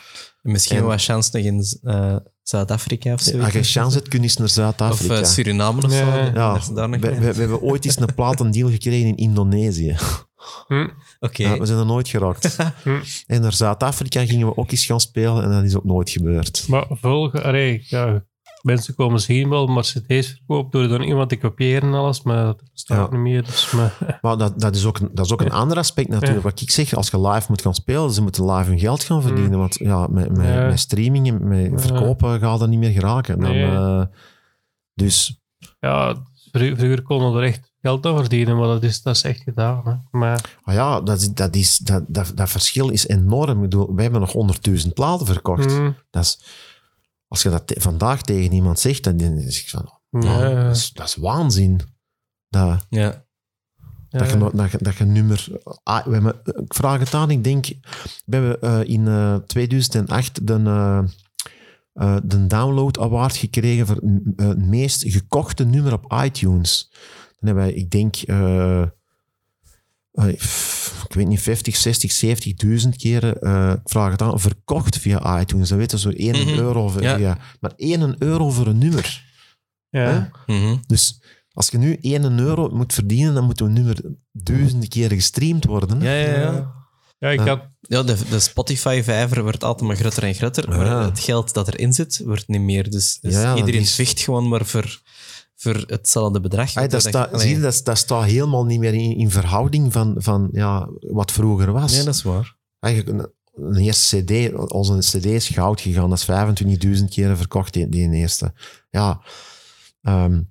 Misschien En- wat chance nog in eh, Zuid-Afrika of zo. als je chance hebt, kun je eens naar Of Zuid-Afrika. eh, Suriname of zo. Ja. Daar nog we, we, we hebben ooit eens een platendeal gekregen in Indonesië. Hm. Oké. Ja, we zijn er nooit geraakt. Hm. En naar Zuid-Afrika gingen we ook eens gaan spelen en dat is ook nooit gebeurd. Maar volgen, allee, ja, mensen komen zien wel, maar cd's verkoop door dan iemand te kopiëren en alles, maar dat bestaat Ja. niet meer. Dus, maar, Maar dat, dat is ook, een, dat is ook een ander aspect natuurlijk. Wat ik zeg, als je live moet gaan spelen, ze moeten live hun geld gaan verdienen. Want ja, met, met, met streaming en met verkopen gaat dat niet meer geraken. Dan, Nee. eh, dus ja, vro- vroeger konden we er echt geld aan verdienen, maar dat is, dat is echt gedaan. Hè. Maar ah ja, dat, is, dat, is, dat, dat, dat verschil is enorm. Ik bedoel, wij hebben nog 100.000 platen verkocht. hm, Dat is, als je dat te- vandaag tegen iemand zegt, dan denk ik van, ja, ja, dat, is, dat is waanzin. Dat, Ja. Dat, je, dat, je, dat je nummer... Ah, we hebben, ik vraag het aan, ik denk... We hebben eh, in eh, 2008 de, eh, de Download Award gekregen voor het meest gekochte nummer op iTunes. Dan hebben wij, ik denk... ik weet niet, 50, 60, 70.000 keren, eh, ik vraag het aan, verkocht via iTunes. Dan weten zo 1 Mhm. euro. Voor, Ja. Maar 1 euro voor een nummer. ja. Hè? Mhm. Dus als je nu 1 euro moet verdienen, dan moet een nummer duizenden keren gestreamd worden. Ja, ja, ja. Ja, ik had Ja, de, de Spotify-vijver wordt altijd maar groter en groter, maar Ja. het geld dat erin zit, wordt niet meer. Dus, dus Ja, iedereen is- vecht gewoon maar voor, voor hetzelfde bedrag. Ay, dat, zie je, dat, dat staat helemaal niet meer in, in verhouding van, van ja, wat vroeger was. Nee, dat is waar. Eigenlijk een, een eerste cd, onze cd is goud gegaan. Dat is 25.000 keren verkocht, die, die eerste. Ja, ehm,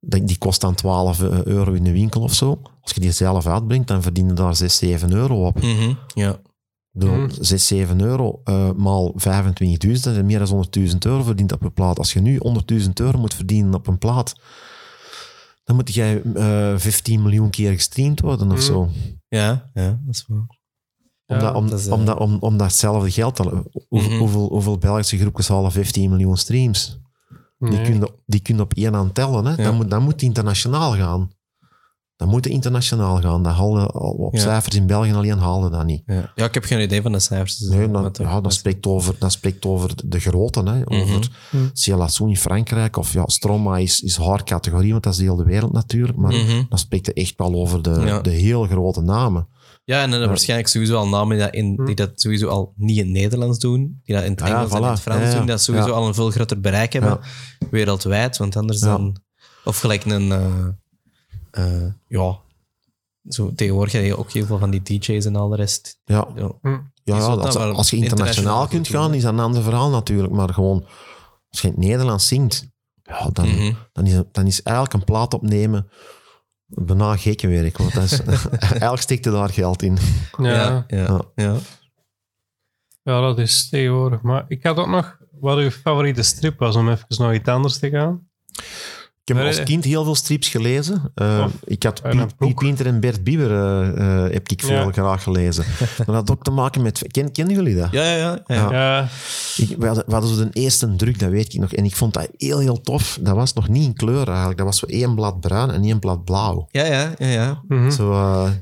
die, die kost dan 12 euro in de winkel of zo. Als je die zelf uitbrengt, dan verdien je daar 6, 7 euro op. Mhm. Ja. Bedoel, Hmm. 6, 7 euro eh, maal 25.000, dat is meer dan 100.000 euro verdiend op een plaat. Als je nu 100.000 euro moet verdienen op een plaat, dan moet jij eh 15 miljoen keer gestreamd worden of Hmm. zo. Ja, ja, dat is waar. Om, dat is, eh, omdat, om, omdat hetzelfde geld, hoe- Mhm. hoeveel, hoeveel Belgische groepjes halen 15 miljoen streams? Die Nee. kun je, die kun je op één hand tellen. Hè? Ja. Dan, moet, dan moet internationaal gaan. Dan moet het internationaal gaan. Dat haalde, op Ja. cijfers in België alleen haalde dat niet. Ja. ja, ik heb geen idee van de cijfers. dus Nee, dan, ja, dat, spreekt over, dat spreekt over de grote. Hè? Over Mhm. Cielassou in Frankrijk. Of ja, Stroma is, is haar categorie, want dat is de hele wereld natuurlijk. Maar Mhm. dan spreekt het echt wel over de, Ja. de heel grote namen. Ja, en dan waarschijnlijk sowieso al namen die dat, in, die dat sowieso al niet in het Nederlands doen, die dat in het ja, Engels en in het Frans Ja, ja. doen, die dat sowieso Ja. al een veel groter bereik hebben, wereldwijd. Want anders Ja. dan... Of gelijk een... eh, eh, ja, zo, tegenwoordig heb je ook heel veel van die DJ's en al de rest. Ja, Ja. Hm. ja, als, dat wel als je internationaal kunt gaan, doen. is dat een ander verhaal natuurlijk. Maar gewoon, als je in het Nederlands zingt, ja, dan, Mhm. dan, is, dan is eigenlijk een plaat opnemen bijna gekke werk. Want dat is, eigenlijk steekt er daar geld in. Ja. Ja, ja, Ja. dat is tegenwoordig. Maar ik had ook nog wat uw favoriete strip was, om even nog iets anders te gaan. Ik heb als kind heel veel strips gelezen. Eh, Of- ik had Piet, Pinter en Bert Bieber eh, eh, heb ik veel Ja. graag gelezen. dat had ook te maken met... Ken, kennen jullie dat? Ja, ja, ja. ja. Ik, we, hadden, we hadden zo de eerste druk, dat weet ik nog. En ik vond dat heel, heel tof. Dat was nog niet in kleur eigenlijk. Dat was zo één blad bruin en één blad blauw. Ja, ja, ja. ja. mhm. Zo,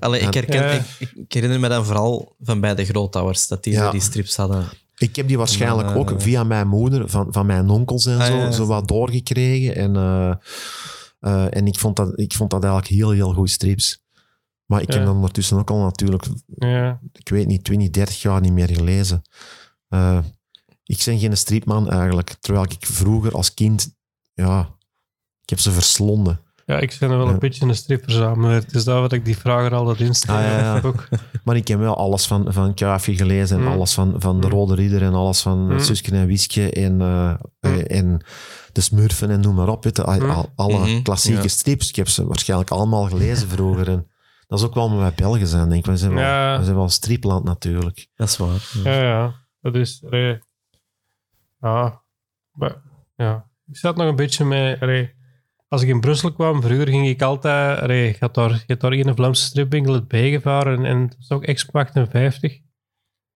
Allee, ik, en- herken, Ja. ik, ik herinner me dan vooral van bij de grootouders, dat die die strips hadden. Ik heb die waarschijnlijk ook via mijn moeder, van, van mijn onkels en Ah, zo, ja, zo wat doorgekregen. En, eh, eh, en ik, vond dat, ik vond dat eigenlijk heel, heel goed strips. Maar ik heb dan ondertussen ook al natuurlijk, ja. ik weet niet, 20, 30 jaar niet meer gelezen. Eh, ik ben geen stripman eigenlijk. Terwijl ik vroeger als kind, ja, ik heb ze verslonden. Ja, ik ben wel Ja. een beetje een stripverzamelaar. Het is daar wat ik die vraag er altijd insteek. Ah, ja, ja. Ook. Maar ik heb wel alles van, van Kuifje gelezen en Mm. alles van, van De Mm. Rode Ridder en alles van Mm. Suske en Wiske en, eh, Mm. eh, en De Smurfen en noem maar op. Weet je, al- Mm. al- alle Mhm, klassieke ja. strips. Ik heb ze waarschijnlijk allemaal gelezen vroeger. En dat is ook wel omdat wij Belgen zijn, denk ik. We zijn wel, we zijn wel een stripland natuurlijk. Dat is waar. Ja. Ja, ja. Dat is... ja. Maar, ja. Ik zat nog een beetje met... als ik in Brussel kwam, vroeger ging ik altijd... allee, ik had daar, ik had daar een Vlaamse stripwinkel het bijgevaren en dat is ook Expo 58.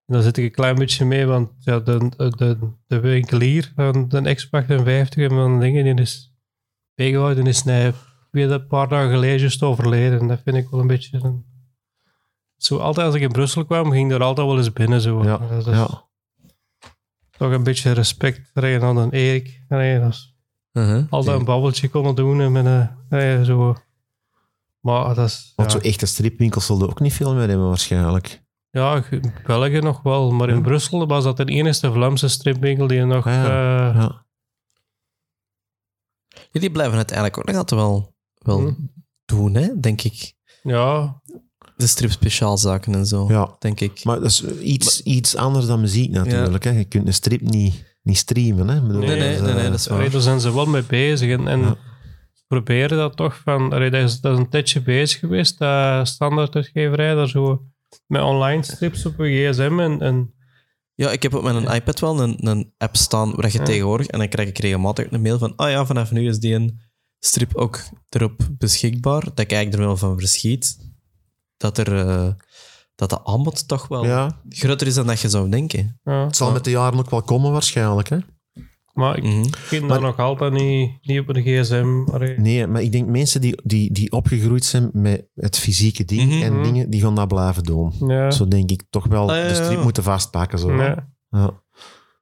En daar zit ik een klein beetje mee, want ja, de, de, de winkelier van de Expo 58 en van dingen, die is bijgehouden, is nee, weer een paar dagen geleden overleden. En dat vind ik wel een beetje... Een, zo, altijd als ik in Brussel kwam, ging er altijd wel eens binnen. Zo. Ja, Dat is ja. toch een beetje respect aan een Erik. Nee, dat is Uh-huh. altijd een babbeltje konden doen. En met een, nee, zo. Maar dat is... Want ja. zo echte stripwinkels zullen ook niet veel meer hebben waarschijnlijk. Ja, in België nog wel. Maar in Ja. Brussel was dat de enige Vlaamse stripwinkel die nog... Ah, ja. eh, die blijven het eigenlijk ook nog altijd wel, wel Hm. doen, hè, denk ik. ja, De stripspeciaalzaken en zo, ja. denk ik. Maar dat is iets, iets anders dan muziek natuurlijk. Hè. Je kunt een strip niet, niet streamen. Hè. Bedoel, Nee, nee, dat is, nee, nee, eh, dat is waar. allee, daar zijn ze wel mee bezig. En, en Ja. proberen dat toch van... Allee, dat, is, dat is een tijdje bezig geweest, dat standaarduitgeverij daar zo met online strips op een gsm en... en Ja, ik heb op mijn iPad wel een, een app staan waar je Ja. tegenwoordig... En dan krijg ik regelmatig een mail van... Oh ja, vanaf nu is die een strip ook erop beschikbaar. Dat ik eigenlijk er wel van verschiet. Dat er... eh, dat de aanbod toch wel ja, groter is dan dat je zou denken. ja. het zal met de jaren ook wel komen waarschijnlijk. Hè. Maar ik Mhm. vind Maar- dat nog altijd niet, niet op een gsm. Allee. Nee, maar ik denk mensen die, die, die opgegroeid zijn met het fysieke ding Mhm. en dingen, die gaan dat blijven doen. Ja. Zo denk ik toch wel Ah, ja, de strip ja. moeten vastpakken. Zo. Ja. Ja.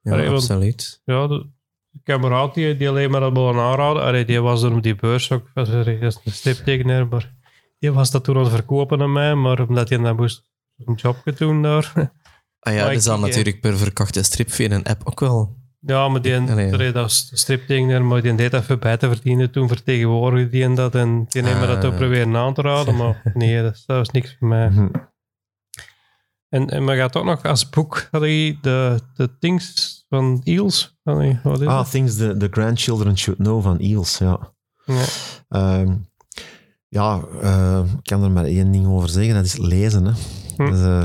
Ja, Allee, want- absoluut. Ja, de, de kameraad die, die alleen maar dat wilde aanraden, allee, die was er op die beurs ook, was dat is een striptekenaar, maar die was dat toen aan het verkopen aan mij, maar omdat hij dan moest een jobje doen daar. Ah ja, ik- zal ik- natuurlijk per verkochte strip via een app ook wel... Ja, maar die, dat was een striptekenaar, maar die deed dat voor bij te verdienen, toen vertegenwoordigde die en dat, en die me dat Ah. ook proberen aan te raden, maar nee, dat, is- dat was niks voor mij. Mhm. En, en maar gaat ook nog als boek, had hij de, de Things van Eels, Allee, wat is Ah, dat? Things the, the Grandchildren Should Know van Eels, ja. Ja. Ehm, ja, eh, ik kan er maar één ding over zeggen, dat is lezen. Hè. Hm. Dus,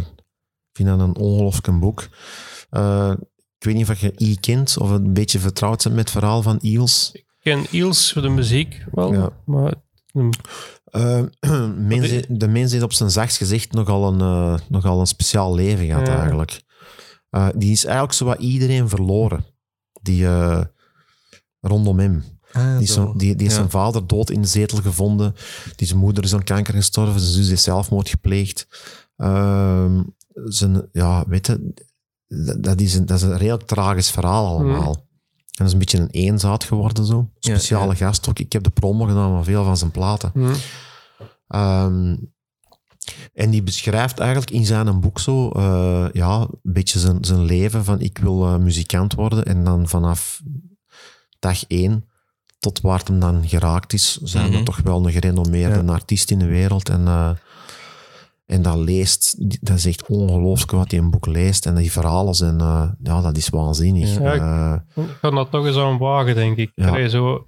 ik vind dat een ongelooflijk boek. Eh, ik weet niet of je E kent of een beetje vertrouwd bent met het verhaal van Eels. Ik ken Eels voor de muziek wel, Ja. maar... Eh, mens, de mens heeft op zijn zachtst gezegd nogal een, nogal een speciaal leven gehad, Ja. eigenlijk. Eh, die is eigenlijk zo wat iedereen verloren. Die rondom hem. Ah, Die, is zo. die, die is Ja. zijn vader dood in de zetel gevonden. Die zijn moeder is aan kanker gestorven. Zijn zus is zelfmoord gepleegd. Ehm, zijn, ja, weet je, dat- dat is een, dat is een redelijk tragisch verhaal allemaal. En dat is een beetje een eenzaad geworden zo. Speciale ja. gast ook. Ik heb de promo gedaan van veel van zijn platen. Hm. Ehm, en die beschrijft eigenlijk in zijn boek zo, eh, ja, een beetje zijn, zijn leven van ik wil eh, muzikant worden. En dan vanaf dag één tot waar het hem dan geraakt is, zijn we Mhm. toch wel een gerenommeerde Ja. artiest in de wereld. En, eh, en dat leest, dat is echt ongelooflijk wat hij een boek leest. En die verhalen zijn, eh, ja, dat is waanzinnig. Ja, Eh, Ik ga dat toch eens aan wagen, denk ik. Ja. Allee, zo,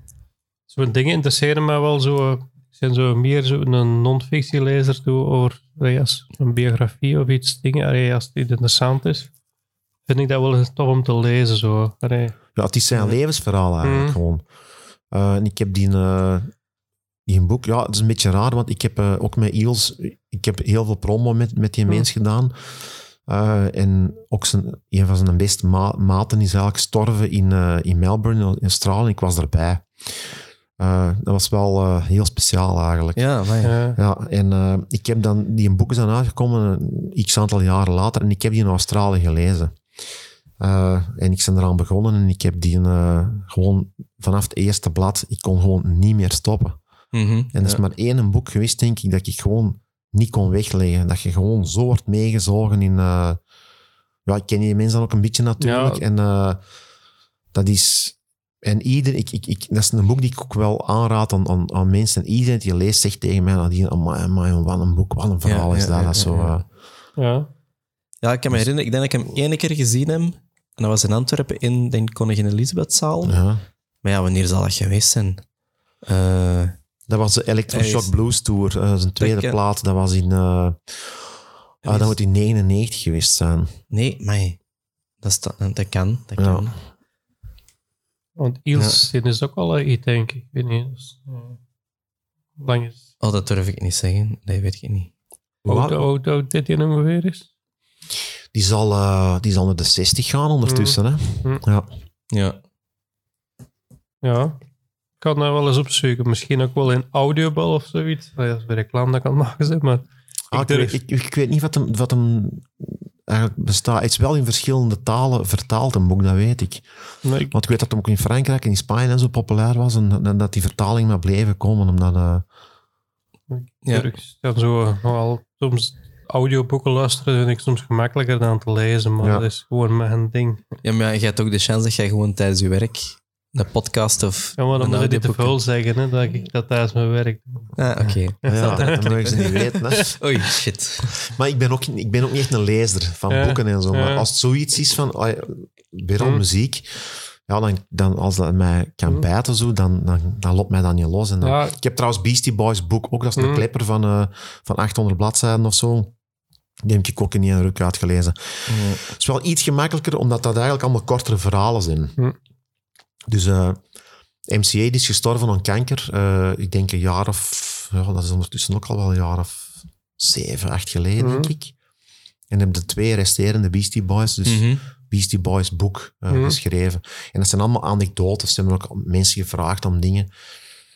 zo'n dingen interesseren mij wel zo. Ik ben zo meer zo een non-fictielezer toe over allee, als een biografie of iets dingen. Allee, als het interessant is, vind ik dat wel eens tof om te lezen. Zo. Ja, het is zijn levensverhaal eigenlijk Mhm. gewoon. Eh, en ik heb die, die een boek, ja, het is een beetje raar, want ik heb eh, ook met Iels, ik heb heel veel promo met, met die Mhm. mens gedaan. Eh, en ook zijn, een van zijn beste ma- maten is eigenlijk gestorven in, eh, in Melbourne, in Australië. Ik was erbij. Eh, dat was wel eh, heel speciaal eigenlijk. Ja, maar ja. Ja, en eh, ik heb dan, die een boek is dan uitgekomen, een x aantal jaren later, en ik heb die in Australië gelezen. Eh, en ik ben eraan begonnen en ik heb die gewoon vanaf het eerste blad, ik kon gewoon niet meer stoppen. Mhm. En dat is Ja. maar één een boek geweest, denk ik, dat ik gewoon niet kon wegleggen. Dat je gewoon zo wordt meegezogen in... eh, ja, ik ken die mensen dan ook een beetje natuurlijk. Ja. En eh, dat is... En ieder, ik, ik, ik, dat is een boek die ik ook wel aanraad aan, aan, aan mensen. En iedereen die leest zegt tegen mij, nadien, amai, amai, wat een boek, wat een verhaal Ja, is ja, dat. ja, dat zo, ja, ja. eh, ja. Ja, ik kan me Dus- herinneren, ik denk dat ik hem één keer gezien heb. En dat was in Antwerpen in de Koningin Elisabethzaal. ja. Maar ja, wanneer zal dat geweest zijn? Eh, Dat was de Electroshock is- Blues Tour, eh, zijn tweede ken- plaat. Dat was in... eh ah, dat moet in 99 geweest zijn. nee, maar dat, is, dat, dat kan. Dat Ja. kan. Want Iels is ook al een iets, denk ik. Ik weet niet. Dus, eh, lang is. Oh, dat durf ik niet zeggen. Nee, weet ik niet. Hoe oud- dit hier ongeveer is? Die zal, eh, die zal naar de 60 gaan ondertussen. Hè? Mm. Ja. Ja. Ja. Ik kan dat wel eens opzoeken. Misschien ook wel in audiobel of zoiets. Dat is bij reclame dat kan maken, zeg maar. Ah, ik, ik, ik weet niet wat hem, wat hem eigenlijk bestaat. Het is wel in verschillende talen vertaald, een boek, dat weet ik. Nee, ik, Want ik weet dat hem ook in Frankrijk en in Spanje en zo populair was. En, en dat die vertaling maar bleven komen, omdat... eh, Ja. ik kan zo soms audioboeken luisteren vind ik soms gemakkelijker dan te lezen, maar Ja. dat is gewoon mijn ding. ja, maar je hebt ook de chance dat jij gewoon tijdens je werk een podcast of Ja, maar dan moet je niet te veel zeggen, hè, dat ik dat tijdens mijn werk doe. Ah, oké. ja, dat mogen ze niet weten. Hè. Oei, shit. Maar ik ben, ook, ik ben ook niet echt een lezer van Ja, boeken en zo. Maar ja. als het zoiets is van, ah, weer al Hm. muziek, ja, dan, dan als dat mij kan Hm. bijten, zo, dan, dan, dan loopt mij dat niet los. En dan, Ja. Ik heb trouwens Beastie Boys boek, ook dat is een Hm. klepper van, eh, van 800 bladzijden of zo. Die heb ik ook in één ruk uitgelezen. Het is wel iets gemakkelijker, omdat dat eigenlijk allemaal kortere verhalen zijn. Dus eh, MCA die is gestorven aan kanker. eh, ik denk een jaar of... Ja, dat is ondertussen ook al wel een jaar of zeven, acht geleden, denk ik. En heb de twee resterende Beastie Boys, dus Mhm. Beastie Boys boek eh, Hm. geschreven. En dat zijn allemaal anekdotes. Ze hebben ook mensen gevraagd om dingen.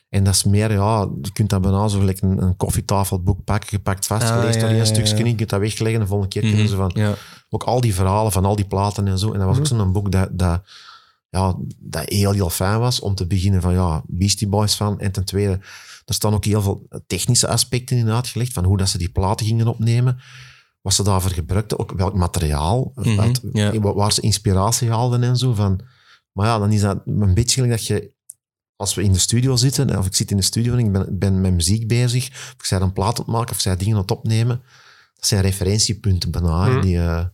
En dat is meer, ja, je kunt dat bijna zo gelijk een, een koffietafelboek pakken, gepakt vast, Ah, gelezen ja, ja, stukje, je kunt dat wegleggen, de volgende keer Mhm. kunnen ze van Ja. ook al die verhalen van al die platen en zo. En dat was ook Mhm. zo'n boek dat, dat, ja, dat heel, heel fijn was. Om te beginnen van, ja, Beastie Boys van. En ten tweede, er staan ook heel veel technische aspecten in uitgelegd. Van hoe dat ze die platen gingen opnemen. Wat ze daarvoor gebruikten. Ook welk materiaal. Mhm, uit- ja. wa- Waar ze inspiratie haalden en zo. Van, maar ja, dan is dat een beetje gelijk dat je... Als we in de studio zitten, of ik zit in de studio en ik ben, ben met muziek bezig, of ik zij een plaat aan het maken, of zij dingen aan het opnemen, dat zijn referentiepunten bijna. Mhm. Die, eh,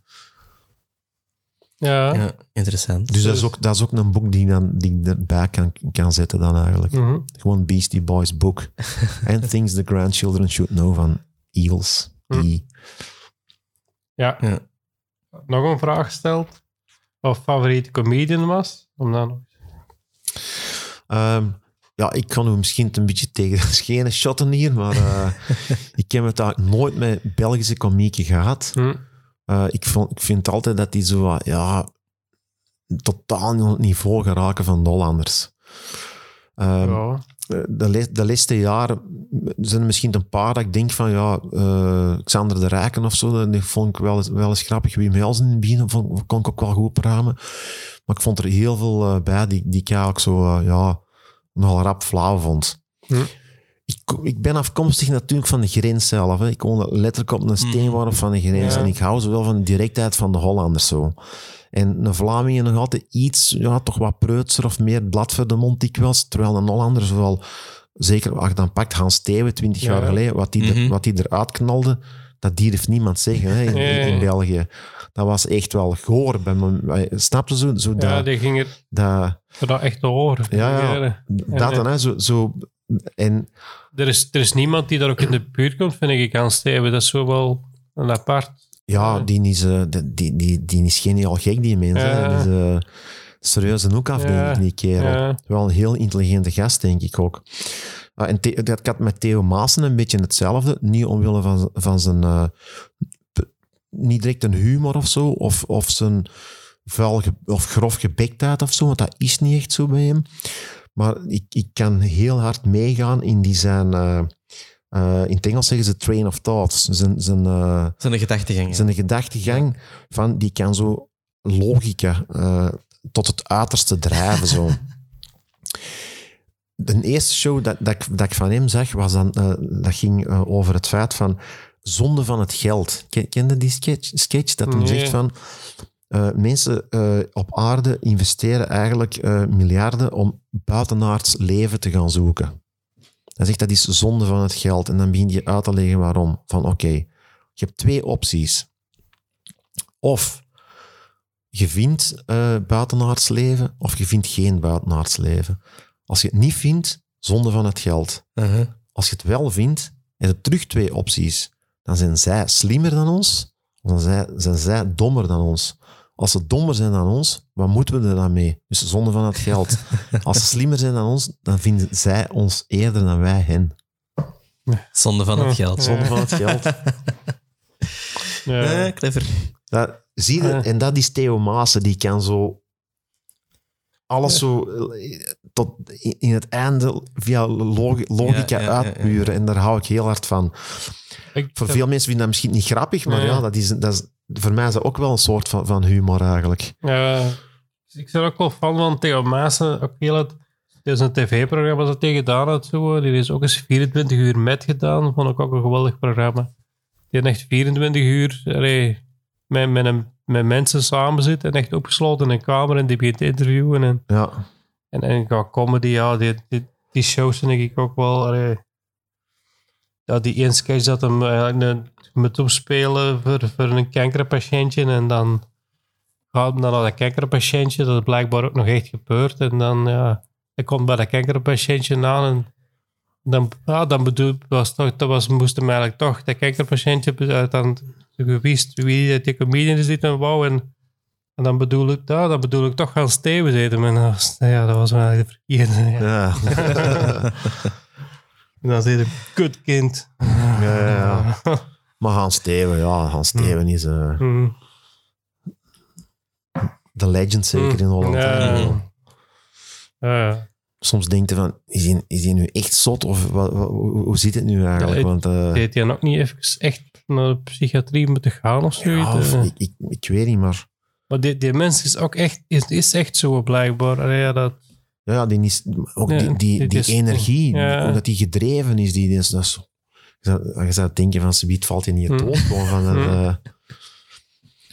Ja. ja, interessant. dus dat is, ook, dat is ook een boek die, dan, die ik erbij kan, kan zetten dan eigenlijk. Mhm. Gewoon Beastie Boys book. And Things the Grandchildren Should Know van Eels. Hm. Die, ja. Ja. Nog een vraag gesteld. Of favoriete comedian was? Om dan nog... Ehm, ja, ik kan u misschien een beetje tegen de schenen shotten hier, maar eh, ik heb het eigenlijk nooit met Belgische komieken gehad. Hm. Eh, ik, vond, ik vind altijd dat die zo, wat, ja, totaal niet op het niveau geraken van de Hollanders. Ehm, ja. de, le- de laatste jaren zijn er misschien een paar dat ik denk van, ja, eh, Xander de Rijken of zo, die vond ik wel eens, wel eens grappig. Wim Helsen in het begin vond, kon ik ook wel goed praten. Maar ik vond er heel veel eh, bij die, die ik eigenlijk zo, eh, ja, nogal rap flauw vond. Hm. Ik, ik ben afkomstig natuurlijk van de grens zelf. Hè. Ik woon letterlijk op een steenworp van de grens. Ja. En ik hou zo wel van de directheid van de Hollanders zo. En een Vlamingen nog altijd iets, ja, toch wat preutser of meer blad voor de mond dikwijls. Terwijl een Hollander zowel, zeker als je dan pakt Hans twintig Ja. jaar geleden, wat die, Mhm. wat die eruit knalde, dat durft niemand zeggen hè, in, België. Dat was echt wel goor. Bij me, snap je zo? zo ja, dat, die ging er dat, echt te horen. Ja, ja. dat dan, hè, zo, zo, en Er is, er is niemand die daar ook in de buurt komt, vind ik, aan Steven. Dat is zo wel een apart. ja, Ja. die is, eh, die, die, die, die is geniaal gek, die mens. hè. Ja. Die is eh, serieus een hoek af, denk ik, die kerel. Ja. Wel een heel intelligente gast, denk ik ook. Ah, en The- dat had met Theo Maassen een beetje hetzelfde. Niet omwille van, van zijn... eh, niet direct een humor of zo, of, of zijn vuil ge- of grof gebektheid of zo, want dat is niet echt zo bij hem. Maar ik, ik kan heel hard meegaan in die zijn... eh, eh, in het Engels zeggen ze train of thoughts. Zijn, zijn, eh, Zijn gedachtegang. zijn gedachtegang van die kan zo logica eh, tot het uiterste drijven. Zo. De eerste show dat, dat, ik, dat ik van hem zag, was dan, dat ging over het feit van zonde van het geld. Ken, kende die sketch? sketch dat hem Nee. zegt van eh, mensen eh, op aarde investeren eigenlijk eh, miljarden om buitenaards leven te gaan zoeken. Hij zegt dat is zonde van het geld. En dan begin je uit te leggen waarom. Van oké, je hebt twee opties. Of je vindt buitenaards leven, of je vindt geen buitenaards leven. Als je het niet vindt, zonde van het geld. Uh-huh. Als je het wel vindt, heb je terug twee opties. Dan zijn zij slimmer dan ons, of dan zijn, zijn zij dommer dan ons. Als ze dommer zijn dan ons, wat moeten we er dan mee? Dus zonde van het geld. Als ze slimmer zijn dan ons, dan vinden zij ons eerder dan wij hen. Zonde van het geld. Zonde van het geld. Ja. Eh, clever. Dat, zie je, Ja. en dat is Theo Maassen, die kan zo alles zo eh, tot in het einde via log- logica Ja, ja, ja, ja. uitburen. En daar hou ik heel hard van. Ik, Voor veel mensen vinden dat misschien niet grappig, maar ja, dat is, dat is, voor mij is dat ook wel een soort van, van humor eigenlijk. Ja, dus ik ben ook wel fan van Theo Maassen. Ook heel het, er is een tv-programma dat hij gedaan had. Zo. Die is ook eens 24 uur met gedaan. Vond ik ook een geweldig programma. Die heeft echt 24 uur allee, met, met, een, met mensen samen zit en echt opgesloten in een kamer en die begint te interviewen. En, Ja, en, en qua comedy, ja, die, die, die shows vind ik ook wel... allee, ja, die één sketch dat hem eigenlijk een, moet opspelen voor, voor een kankerpatiëntje en dan gaat hem dan naar dat kankerpatiëntje, dat is blijkbaar ook nog echt gebeurd. En dan, ja, hij komt bij dat kankerpatiëntje aan en dan, ja, dan bedoel, was toch, dat was, moest hem eigenlijk toch, dat kankerpatiëntje, eh, dan gewist wie die comedian is die dan wou. En, en dan bedoel ik, ja, dan bedoel ik toch gaan steven zitten. En dat was, ja, dat was wel de verkeerde. Ja. ja. En dan zit een kutkind. ja, ja, ja. Maar Hans Steven, ja, Hans Steven is eh, Mm. de legend zeker in Holland. Ja. hè. Ja, ja. Soms denk je van, is hij, is hij nu echt zot? Of wat, wat- hoe, hoe zit het nu eigenlijk? Ja, Want, eh, Deed hij nog niet even echt naar de psychiatrie moeten gaan of zoiets? ja, of Eh, ik, ik, ik weet niet, maar... Maar die, die mens is ook echt, is, is echt zo blijkbaar. Allee, ja, dat, Ja, ja, die, is, ook Ja, die, die, die is- energie, ja. hoe dat die gedreven is, die, die is dat is, je zou, je zou denken van, subiet valt hij niet dood. Gewoon van het, Hm. eh.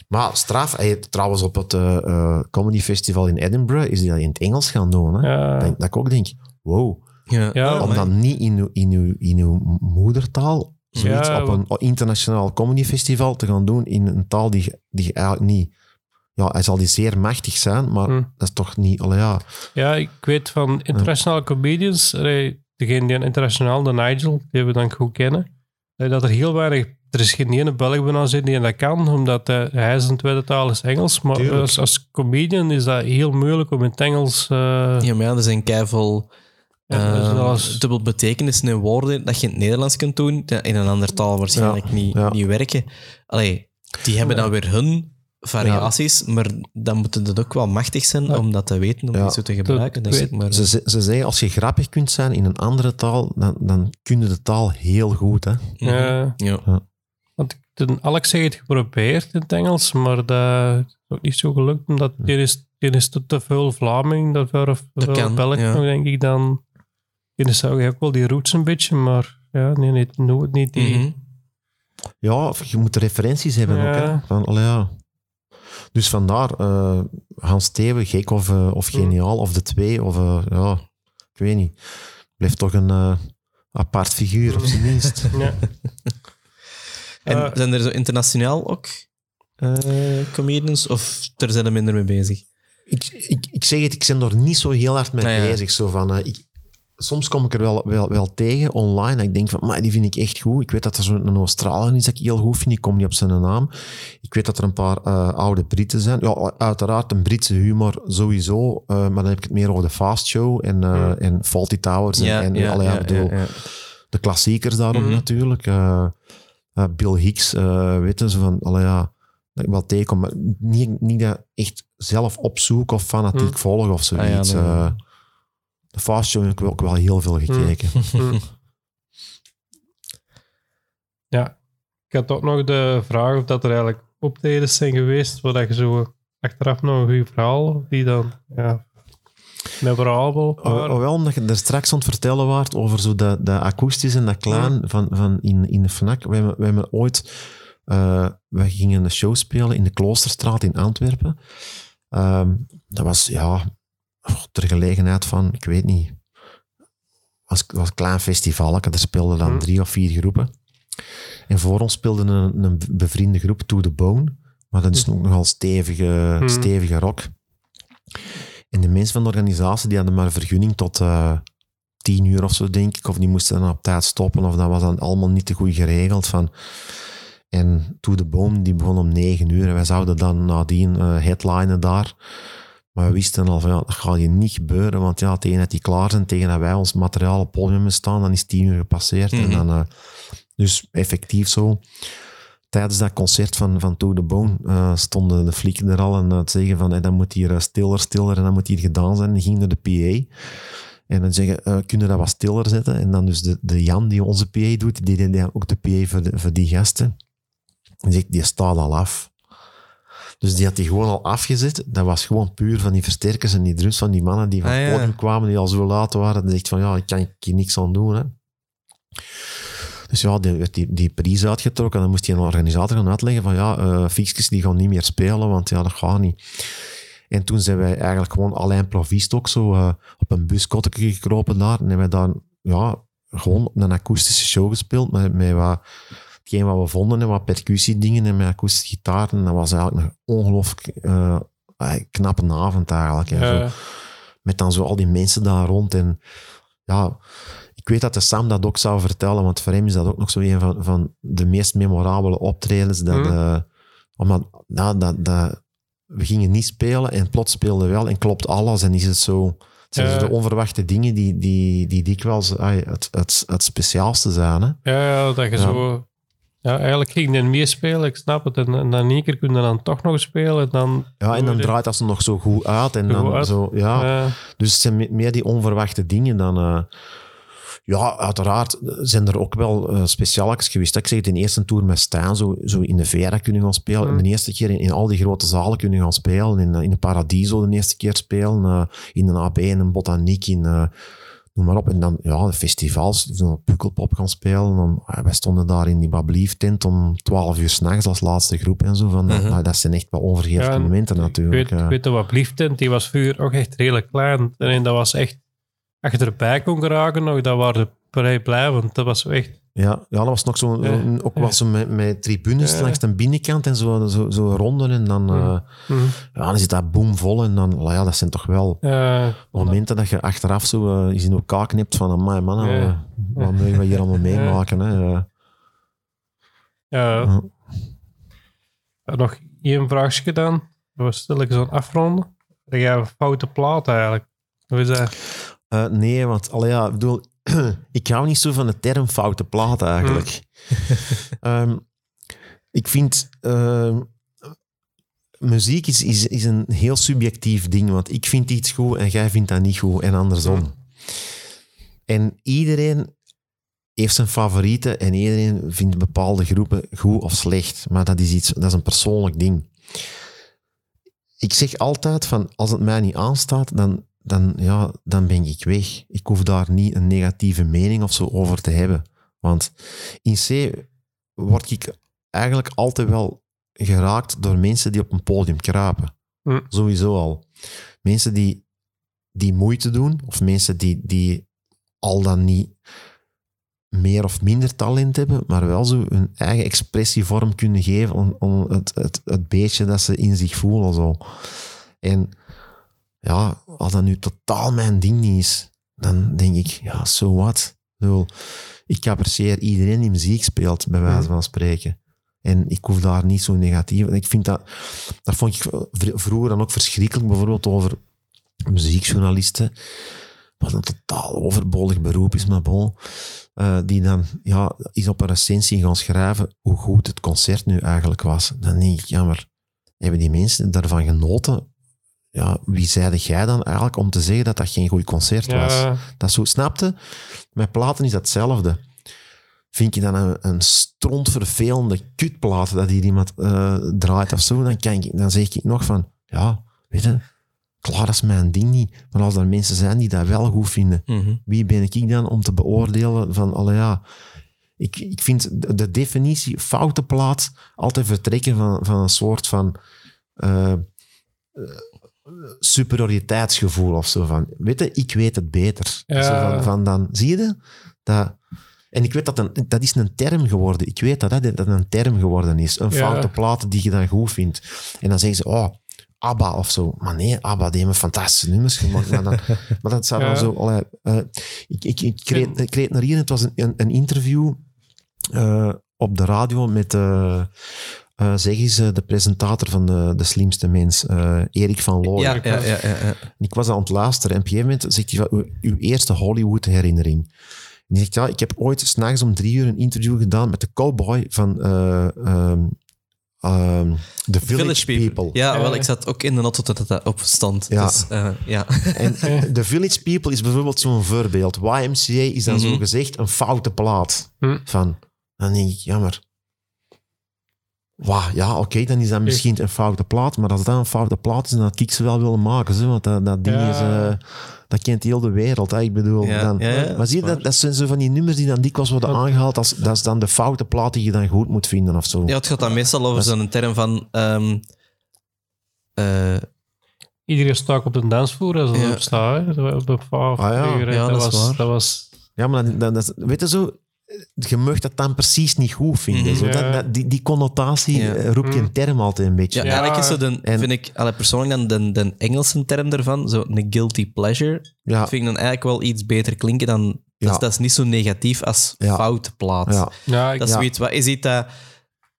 maar straf, hij, trouwens op het eh, eh, Comedy Festival in Edinburgh is hij dat in het Engels gaan doen. Hè? ja, Dat, dat ik ook denk, wow, Ja, Ja, om dan niet in uw, in uw, in uw moedertaal zoiets Ja, op een internationaal comedy festival te gaan doen in een taal die, die eigenlijk niet... Ja, hij zal die zeer machtig zijn, maar Hm. dat is toch niet... Allee, ja, ja, ik weet van internationale comedians, degene die internationaal, de Nigel, die we dan goed kennen, dat er heel weinig, er is geen ene Belg bijna zit die dat kan, omdat eh, hij zijn tweede taal is Engels, maar als, als comedian is dat heel moeilijk om in het Engels... eh, Ja, maar ja, er zijn keiveel Ja, dus zoals- dubbel betekenis in woorden dat je in het Nederlands kunt doen, dat in een ander taal waarschijnlijk Ja, niet, ja. niet werken. Allee, die hebben dan weer hun variaties, maar dan moeten het ook wel machtig zijn Ja. om dat te weten, om Ja. die zo te gebruiken. Dus weet- maar, Ze, ze, ze zeggen, als je grappig kunt zijn in een andere taal, dan, dan kun je de taal heel goed. Hè? Mhm. Ja. Ja. Want Alex heeft het geprobeerd in het Engels, maar dat is ook niet zo gelukt, omdat die is, die is te, te veel Vlaming, dat veel, veel kan, Belg ja. denk ik, dan... Die is ook ook wel die roots een beetje, maar ja, nee, nee, nooit niet die... Mhm. Ja, je moet referenties hebben Ja. ook. Hè? Van, allee, ja. Dus vandaar, eh, Hans Steven, gek of, eh, of Mm. geniaal, of de twee, of eh, ja, ik weet niet. Blijft toch een eh, apart figuur, op zijn minst. Ja. En zijn er zo internationaal ook eh, comedians, of daar zijn er minder mee bezig? ik, ik, ik zeg het, ik ben er niet zo heel hard mee Ah, ja. bezig. Zo van, eh, ik, soms kom ik er wel, wel, wel tegen online. Dat ik denk van, maar die vind ik echt goed. Ik weet dat er zo'n Australiër is dat ik heel goed vind. Ik kom niet op zijn naam. Ik weet dat er een paar eh, oude Britten zijn. Ja, uiteraard een Britse humor sowieso. eh, maar dan heb ik het meer over de Fast Show en, Ja. en Faulty Towers. En, en allee, ja, bedoel, de klassiekers daarom Mhm. natuurlijk. Bill Hicks, weten ze van, allee, ja, dat ik wel tegenkom, maar niet, niet dat echt zelf opzoeken of fanatiek Mhm. volgen of zoiets. Ah, ja, nee. De Fast Show heb ik ook wel heel veel gekeken. Hm. Ja, ik had ook nog de vraag of dat er eigenlijk optredens zijn geweest waar dat je zo achteraf nog een goed verhaal, die dan ja, memorabel Oh, waren. oh, wel, omdat je er straks aan het vertellen waart over zo dat, dat akoestisch en dat klein van, van in, in de FNAC. We hebben, we hebben ooit... we gingen een show spelen in de Kloosterstraat in Antwerpen. Ehm, dat was, ja, oh, ter gelegenheid van, ik weet niet, was, was een klein festival. Er speelden dan Hm. drie of vier groepen. En voor ons speelde een, een bevriende groep To The Bone. Maar dat is ook nogal stevige, Hm. stevige rock. En de mensen van de organisatie die hadden maar vergunning tot eh tien uur of zo, denk ik. Of die moesten dan op tijd stoppen. Of dat was dan allemaal niet te goed geregeld. Van. En To The Bone die begon om negen uur. En wij zouden dan nadien eh headlinen daar. Maar we wisten al van, ja, dat gaat hier niet gebeuren. Want ja, tegen dat die klaar zijn, tegen dat wij ons materiaal op het podium staan, dan is tien uur gepasseerd. En Mhm. dan, eh, dus effectief zo. Tijdens dat concert van, van To The Bone eh, stonden de flieken er al en uh, te zeggen van hey, dat moet hier stiller, stiller en dat moet hier gedaan zijn. Die ging naar de PA. En dan zeggen, kunnen we dat wat stiller zetten? En dan dus de, de Jan die onze PA doet, die deed dan ook de PA voor, de, voor die gasten. En zegt, die staat al af. Dus die had die gewoon al afgezet. Dat was gewoon puur van die versterkers en die drums van die mannen die van Ah, het ja. podium kwamen, die al zo laat waren. Dan zegt van, ja, ik kan hier niks aan doen. Hè. Dus ja, die werd die, die prijs uitgetrokken. Dan moest hij een organisator gaan uitleggen van, ja, uh, Fixkes die gaan niet meer spelen, want ja, dat gaat niet. En toen zijn wij eigenlijk gewoon alleen provist ook zo uh, op een buskottetje gekropen daar. En hebben wij daar, ja, gewoon een akoestische show gespeeld met, met wat hetgeen wat we vonden en wat percussiedingen en met akoestische gitaar. En dat was eigenlijk een ongelooflijk uh, knappe avond eigenlijk. En Ja. zo, met dan zo al die mensen daar rond. En ja, ik weet dat de Sam dat ook zou vertellen, want voor hem is dat ook nog zo een van, van de meest memorabele optredens. Dat, Mhm. eh, omdat nou, dat, dat, we gingen niet spelen en plots speelden we wel en klopt alles en is het zo... Het zijn Ja. de onverwachte dingen die, die, die dikwijls het, het, het speciaalste zijn. Hè? Ja, ja, dat je Ja. zo... Ja, eigenlijk ging je meespelen, ik snap het. En, en dan één keer kun je dan toch nog spelen. En dan, Ja, en dan draait dat ze nog zo goed uit. En dan uit. zo, ja. Ja. Dus het zijn me- meer die onverwachte dingen dan... eh, ja, uiteraard zijn er ook wel uh, specialetjes geweest. Ik zeg het, in de eerste tour met Stijn, zo, zo in de Vera kunnen gaan spelen. Mm. De eerste keer in, in al die grote zalen kunnen gaan spelen. In, eh, in de Paradiso de eerste keer spelen. eh, in een AB, in een Botaniek, in... eh, noem maar op. En dan, ja, de festivals, zo Pukkelpop gaan spelen. Dan, ah, wij stonden daar in die Bablief tent om 12 uur s'nachts als laatste groep en zo. Van, Mhm. dat zijn echt wel onvergetelijke Ja, momenten natuurlijk. weet, eh. ik weet dat wat Blieftent, die was vroeger ook echt redelijk klein. En dat was echt... Als je erbij kon geraken, nog, dat waren vrij blij, want dat was zo echt... Ja, ja, dat was nog zo, Ja, ook ja. zo met, met tribunes Ja. langs de binnenkant en zo, zo, zo ronden. En dan, Ja. hm, ja, dan zit dat boomvol. En dan, ja, dat zijn toch wel momenten dat je achteraf zo eens in elkaar knipt van, amai man, Ja. eh, wat mogen we hier allemaal meemaken. Hè? Ja. Nog één vraagje dan. We stel ik zo'n afronden. Dan ga je een foute plaat eigenlijk. Hoe is dat? Eh, nee, want allee, ja, ik bedoel, ik hou niet zo van de term foute plaat eigenlijk. Ehm, ik vind ehm, muziek is, is, is een heel subjectief ding, want ik vind iets goed en jij vindt dat niet goed en andersom. En iedereen heeft zijn favorieten en iedereen vindt bepaalde groepen goed of slecht, maar dat is iets, dat is een persoonlijk ding. Ik zeg altijd van, als het mij niet aanstaat, dan, dan, ja, dan ben ik weg. Ik hoef daar niet een negatieve mening of zo over te hebben. Want in C word ik eigenlijk altijd wel geraakt door mensen die op een podium kruipen. Hm. Sowieso al. Mensen die, die moeite doen, of mensen die, die al dan niet meer of minder talent hebben, maar wel zo hun eigen expressievorm kunnen geven om, om het, het, het beetje dat ze in zich voelen. Zo. En ja, als dat nu totaal mijn ding niet is, dan denk ik, ja, so what? Ik apprecieer iedereen die muziek speelt, bij wijze van spreken. En ik hoef daar niet zo negatief... En ik vind dat... Dat vond ik vr- vroeger dan ook verschrikkelijk, bijvoorbeeld over muziekjournalisten, wat een totaal overbodig beroep is, maar bon, eh, die dan ja, is op een recensie gaan schrijven hoe goed het concert nu eigenlijk was. Dan denk ik, ja, maar hebben die mensen daarvan genoten? Ja, wie zeide jij dan eigenlijk om te zeggen dat dat geen goed concert was? Ja, Dat is zo, snapte? Met platen is dat hetzelfde. Vind je dan een, een strontvervelende kutplaat dat hier iemand eh, draait of zo, dan, kan ik, dan zeg ik nog van, ja, weet je, klaar, dat is mijn ding niet. Maar als er mensen zijn die dat wel goed vinden, Mhm. wie ben ik dan om te beoordelen van, alle ja, ik, ik vind de, de definitie foute plaat altijd vertrekken van, van een soort van eh, eh, superioriteitsgevoel of zo van, weet je, ik weet het beter. Ja. Zo van, van dan, zie je dat? En ik weet dat een, dat is een term geworden. Ik weet dat, hè, dat een term geworden is. Een Ja. foute plaat die je dan goed vindt. En dan zeggen ze, oh, ABBA of zo. Maar nee, ABBA, die hebben fantastische nummers gemaakt. Maar, dan, maar dat zou Ja. dan zo... allee, eh, ik, ik, ik, kreeg, ik kreeg naar hier, het was een, een, een interview eh, op de radio met, eh eh, zeg eens, eh, de presentator van de, de slimste mens, eh, Erik van Looyen. Ja, ja, ja, ja, ik was aan het luisteren en op een gegeven moment zegt hij van, uw, eerste Hollywood-herinnering. En hij zegt, ja, ik heb ooit s'nachts om drie uur een interview gedaan met de cowboy van eh, ehm, ehm, The Village, People. Ja, Ja. wel, ik zat ook in de auto dat dat op stond. Ja. Dus, eh, ja. En The Village People is bijvoorbeeld zo'n voorbeeld. YMCA is dan Mhm. zo gezegd een foute plaat. Hm. Van, dan denk ik, jammer. Wauw, ja, oké, dan is dat misschien een foute plaat, maar als dat een foute plaat is, dan had ik ze wel willen maken, zo, want dat, dat ding Ja. is... eh, dat kent heel de wereld, hè. ik bedoel. Ja, dan, ja, ja, maar zie je, dat dat, zijn zo van die nummers die dan dikwijls worden aangehaald, als, dat is dan de foute plaat die je dan goed moet vinden of zo. ja, het gaat dan meestal over zo'n term van... ehm, eh, Iedereen staat op de dansvloer als het Ja. op staat. hè. Dat was Op een Ah, ja. dat, dat was, waar. dat was... Ja, maar dat, dat, dat- weet je zo, je mag dat dan precies niet goed vinden. Mhm. zo. Ja. Dat, dat- die, die connotatie Ja. eh, roept Mhm. een term altijd een beetje. ja, Ja. eigenlijk is zo de, En- vind ik allee, persoonlijk dan de, de Engelse term ervan, zo een guilty pleasure, Ja, vind ik dan eigenlijk wel iets beter klinken dan... Dat, Ja. is, dat is niet zo negatief als Ja. foute plaat. ja. Ja, ik, Dat is Ja. zoiets, wat is iets dat...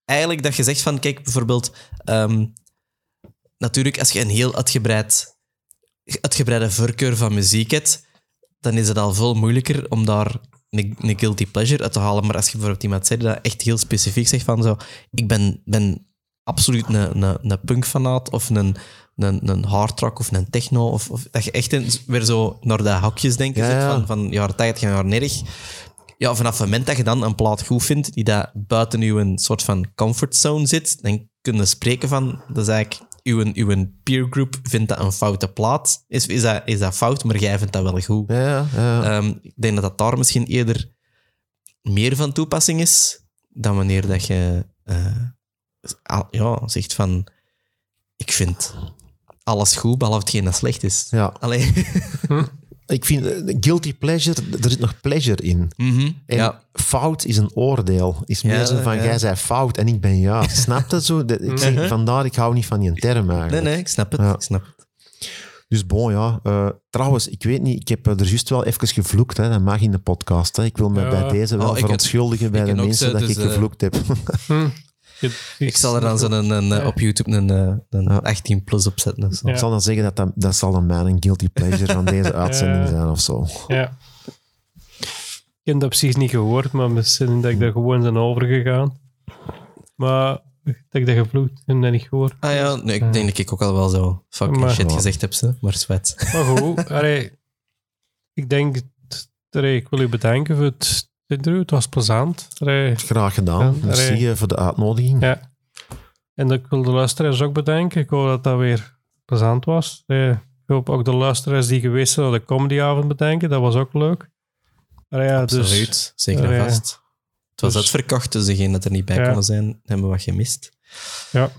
Eigenlijk dat je zegt van, kijk, bijvoorbeeld... ehm, natuurlijk, als je een heel uitgebreid, uitgebreide voorkeur van muziek hebt, dan is het al veel moeilijker om daar een, een guilty pleasure uit te halen. Maar als je bijvoorbeeld iemand zegt dat echt heel specifiek zegt van zo... Ik ben, ben absoluut een, een, een punkfanaat of een, een, een hardrock of een techno. Of, of dat je echt een, weer zo naar de hokjes denkt Ja, zit ja. van, van jaren 80 en jaren 90. Ja, vanaf het moment dat je dan een plaat goed vindt, die dat buiten uw soort van comfortzone zit, dan kun je spreken van, dat is eigenlijk, uw, uw peergroup vindt dat een foute plaat. Is, is, dat, is dat fout, maar jij vindt dat wel goed. Ja, ja. Ehm, ik denk dat dat daar misschien eerder meer van toepassing is, dan wanneer dat je eh, ja, zegt van, ik vind alles goed, behalve hetgeen dat slecht is. ja. Allee. Ik vind eh, guilty pleasure, er zit nog pleasure in. Mhm. En Ja. fout is een oordeel. Is meer Ja, zo van, ja. jij zei fout en ik ben juist. Snap je zo? Dat- ik zeg, vandaar, ik hou niet van die term eigenlijk. Nee, nee, ik snap het. Ja. Ik snap het. Dus bon, ja. Eh, trouwens, ik weet niet, ik heb er juist wel even gevloekt. Hè. Dat mag in de podcast. Hè. Ik wil me Ja. bij deze wel Oh, ik- verontschuldigen bij ik de mensen dat dus, ik eh, gevloekt heb. Ik zal er dan zo'n een, een, Ja. op YouTube een, eh, een Ja. 18 plus op zetten. of zo. Ik zal dan zeggen dat dat, dat zal dan mijn guilty pleasure van deze uitzending Ja. zijn of zo. Ja. Ik heb dat precies niet gehoord, maar misschien dat ik daar gewoon zijn overgegaan. Maar dat ik dat gevloed heb dat niet gehoord. Ah ja, nee, ik denk dat ik ook al wel zo fucking Maar- shit gezegd heb, ze, maar zwet. Maar goed, allee, ik denk, allee, ik wil u bedanken voor het interview. Het was plezant. Graag gedaan. Ja, Merci voor de uitnodiging. ja. En ik wil de luisteraars ook bedanken. Ik hoop dat dat weer plezant was. Ik hoop ook de luisteraars die geweest zijn op de comedyavond bedanken. Dat was ook leuk. Ja, dus, Absoluut, zeker en vast. Het was Dus- uitverkocht, dus degenen dat er niet bij Ja. konden zijn, hebben we wat gemist. Ja.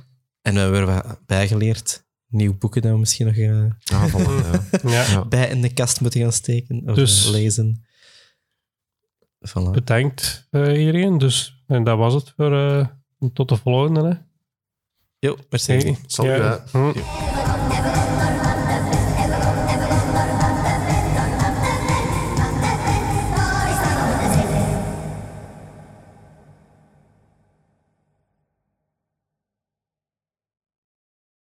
En we hebben wat bijgeleerd. Nieuwe boeken dat we misschien nog eh, Ja, voilà, ja. ja. Ja. bij in de kast moeten gaan steken of Dus- eh, lezen. Voilà. Bedankt eh, iedereen. Dus, en dat was het voor eh, tot de volgende. Hè. Jo, merci. Hey. Ja. hè. Hm.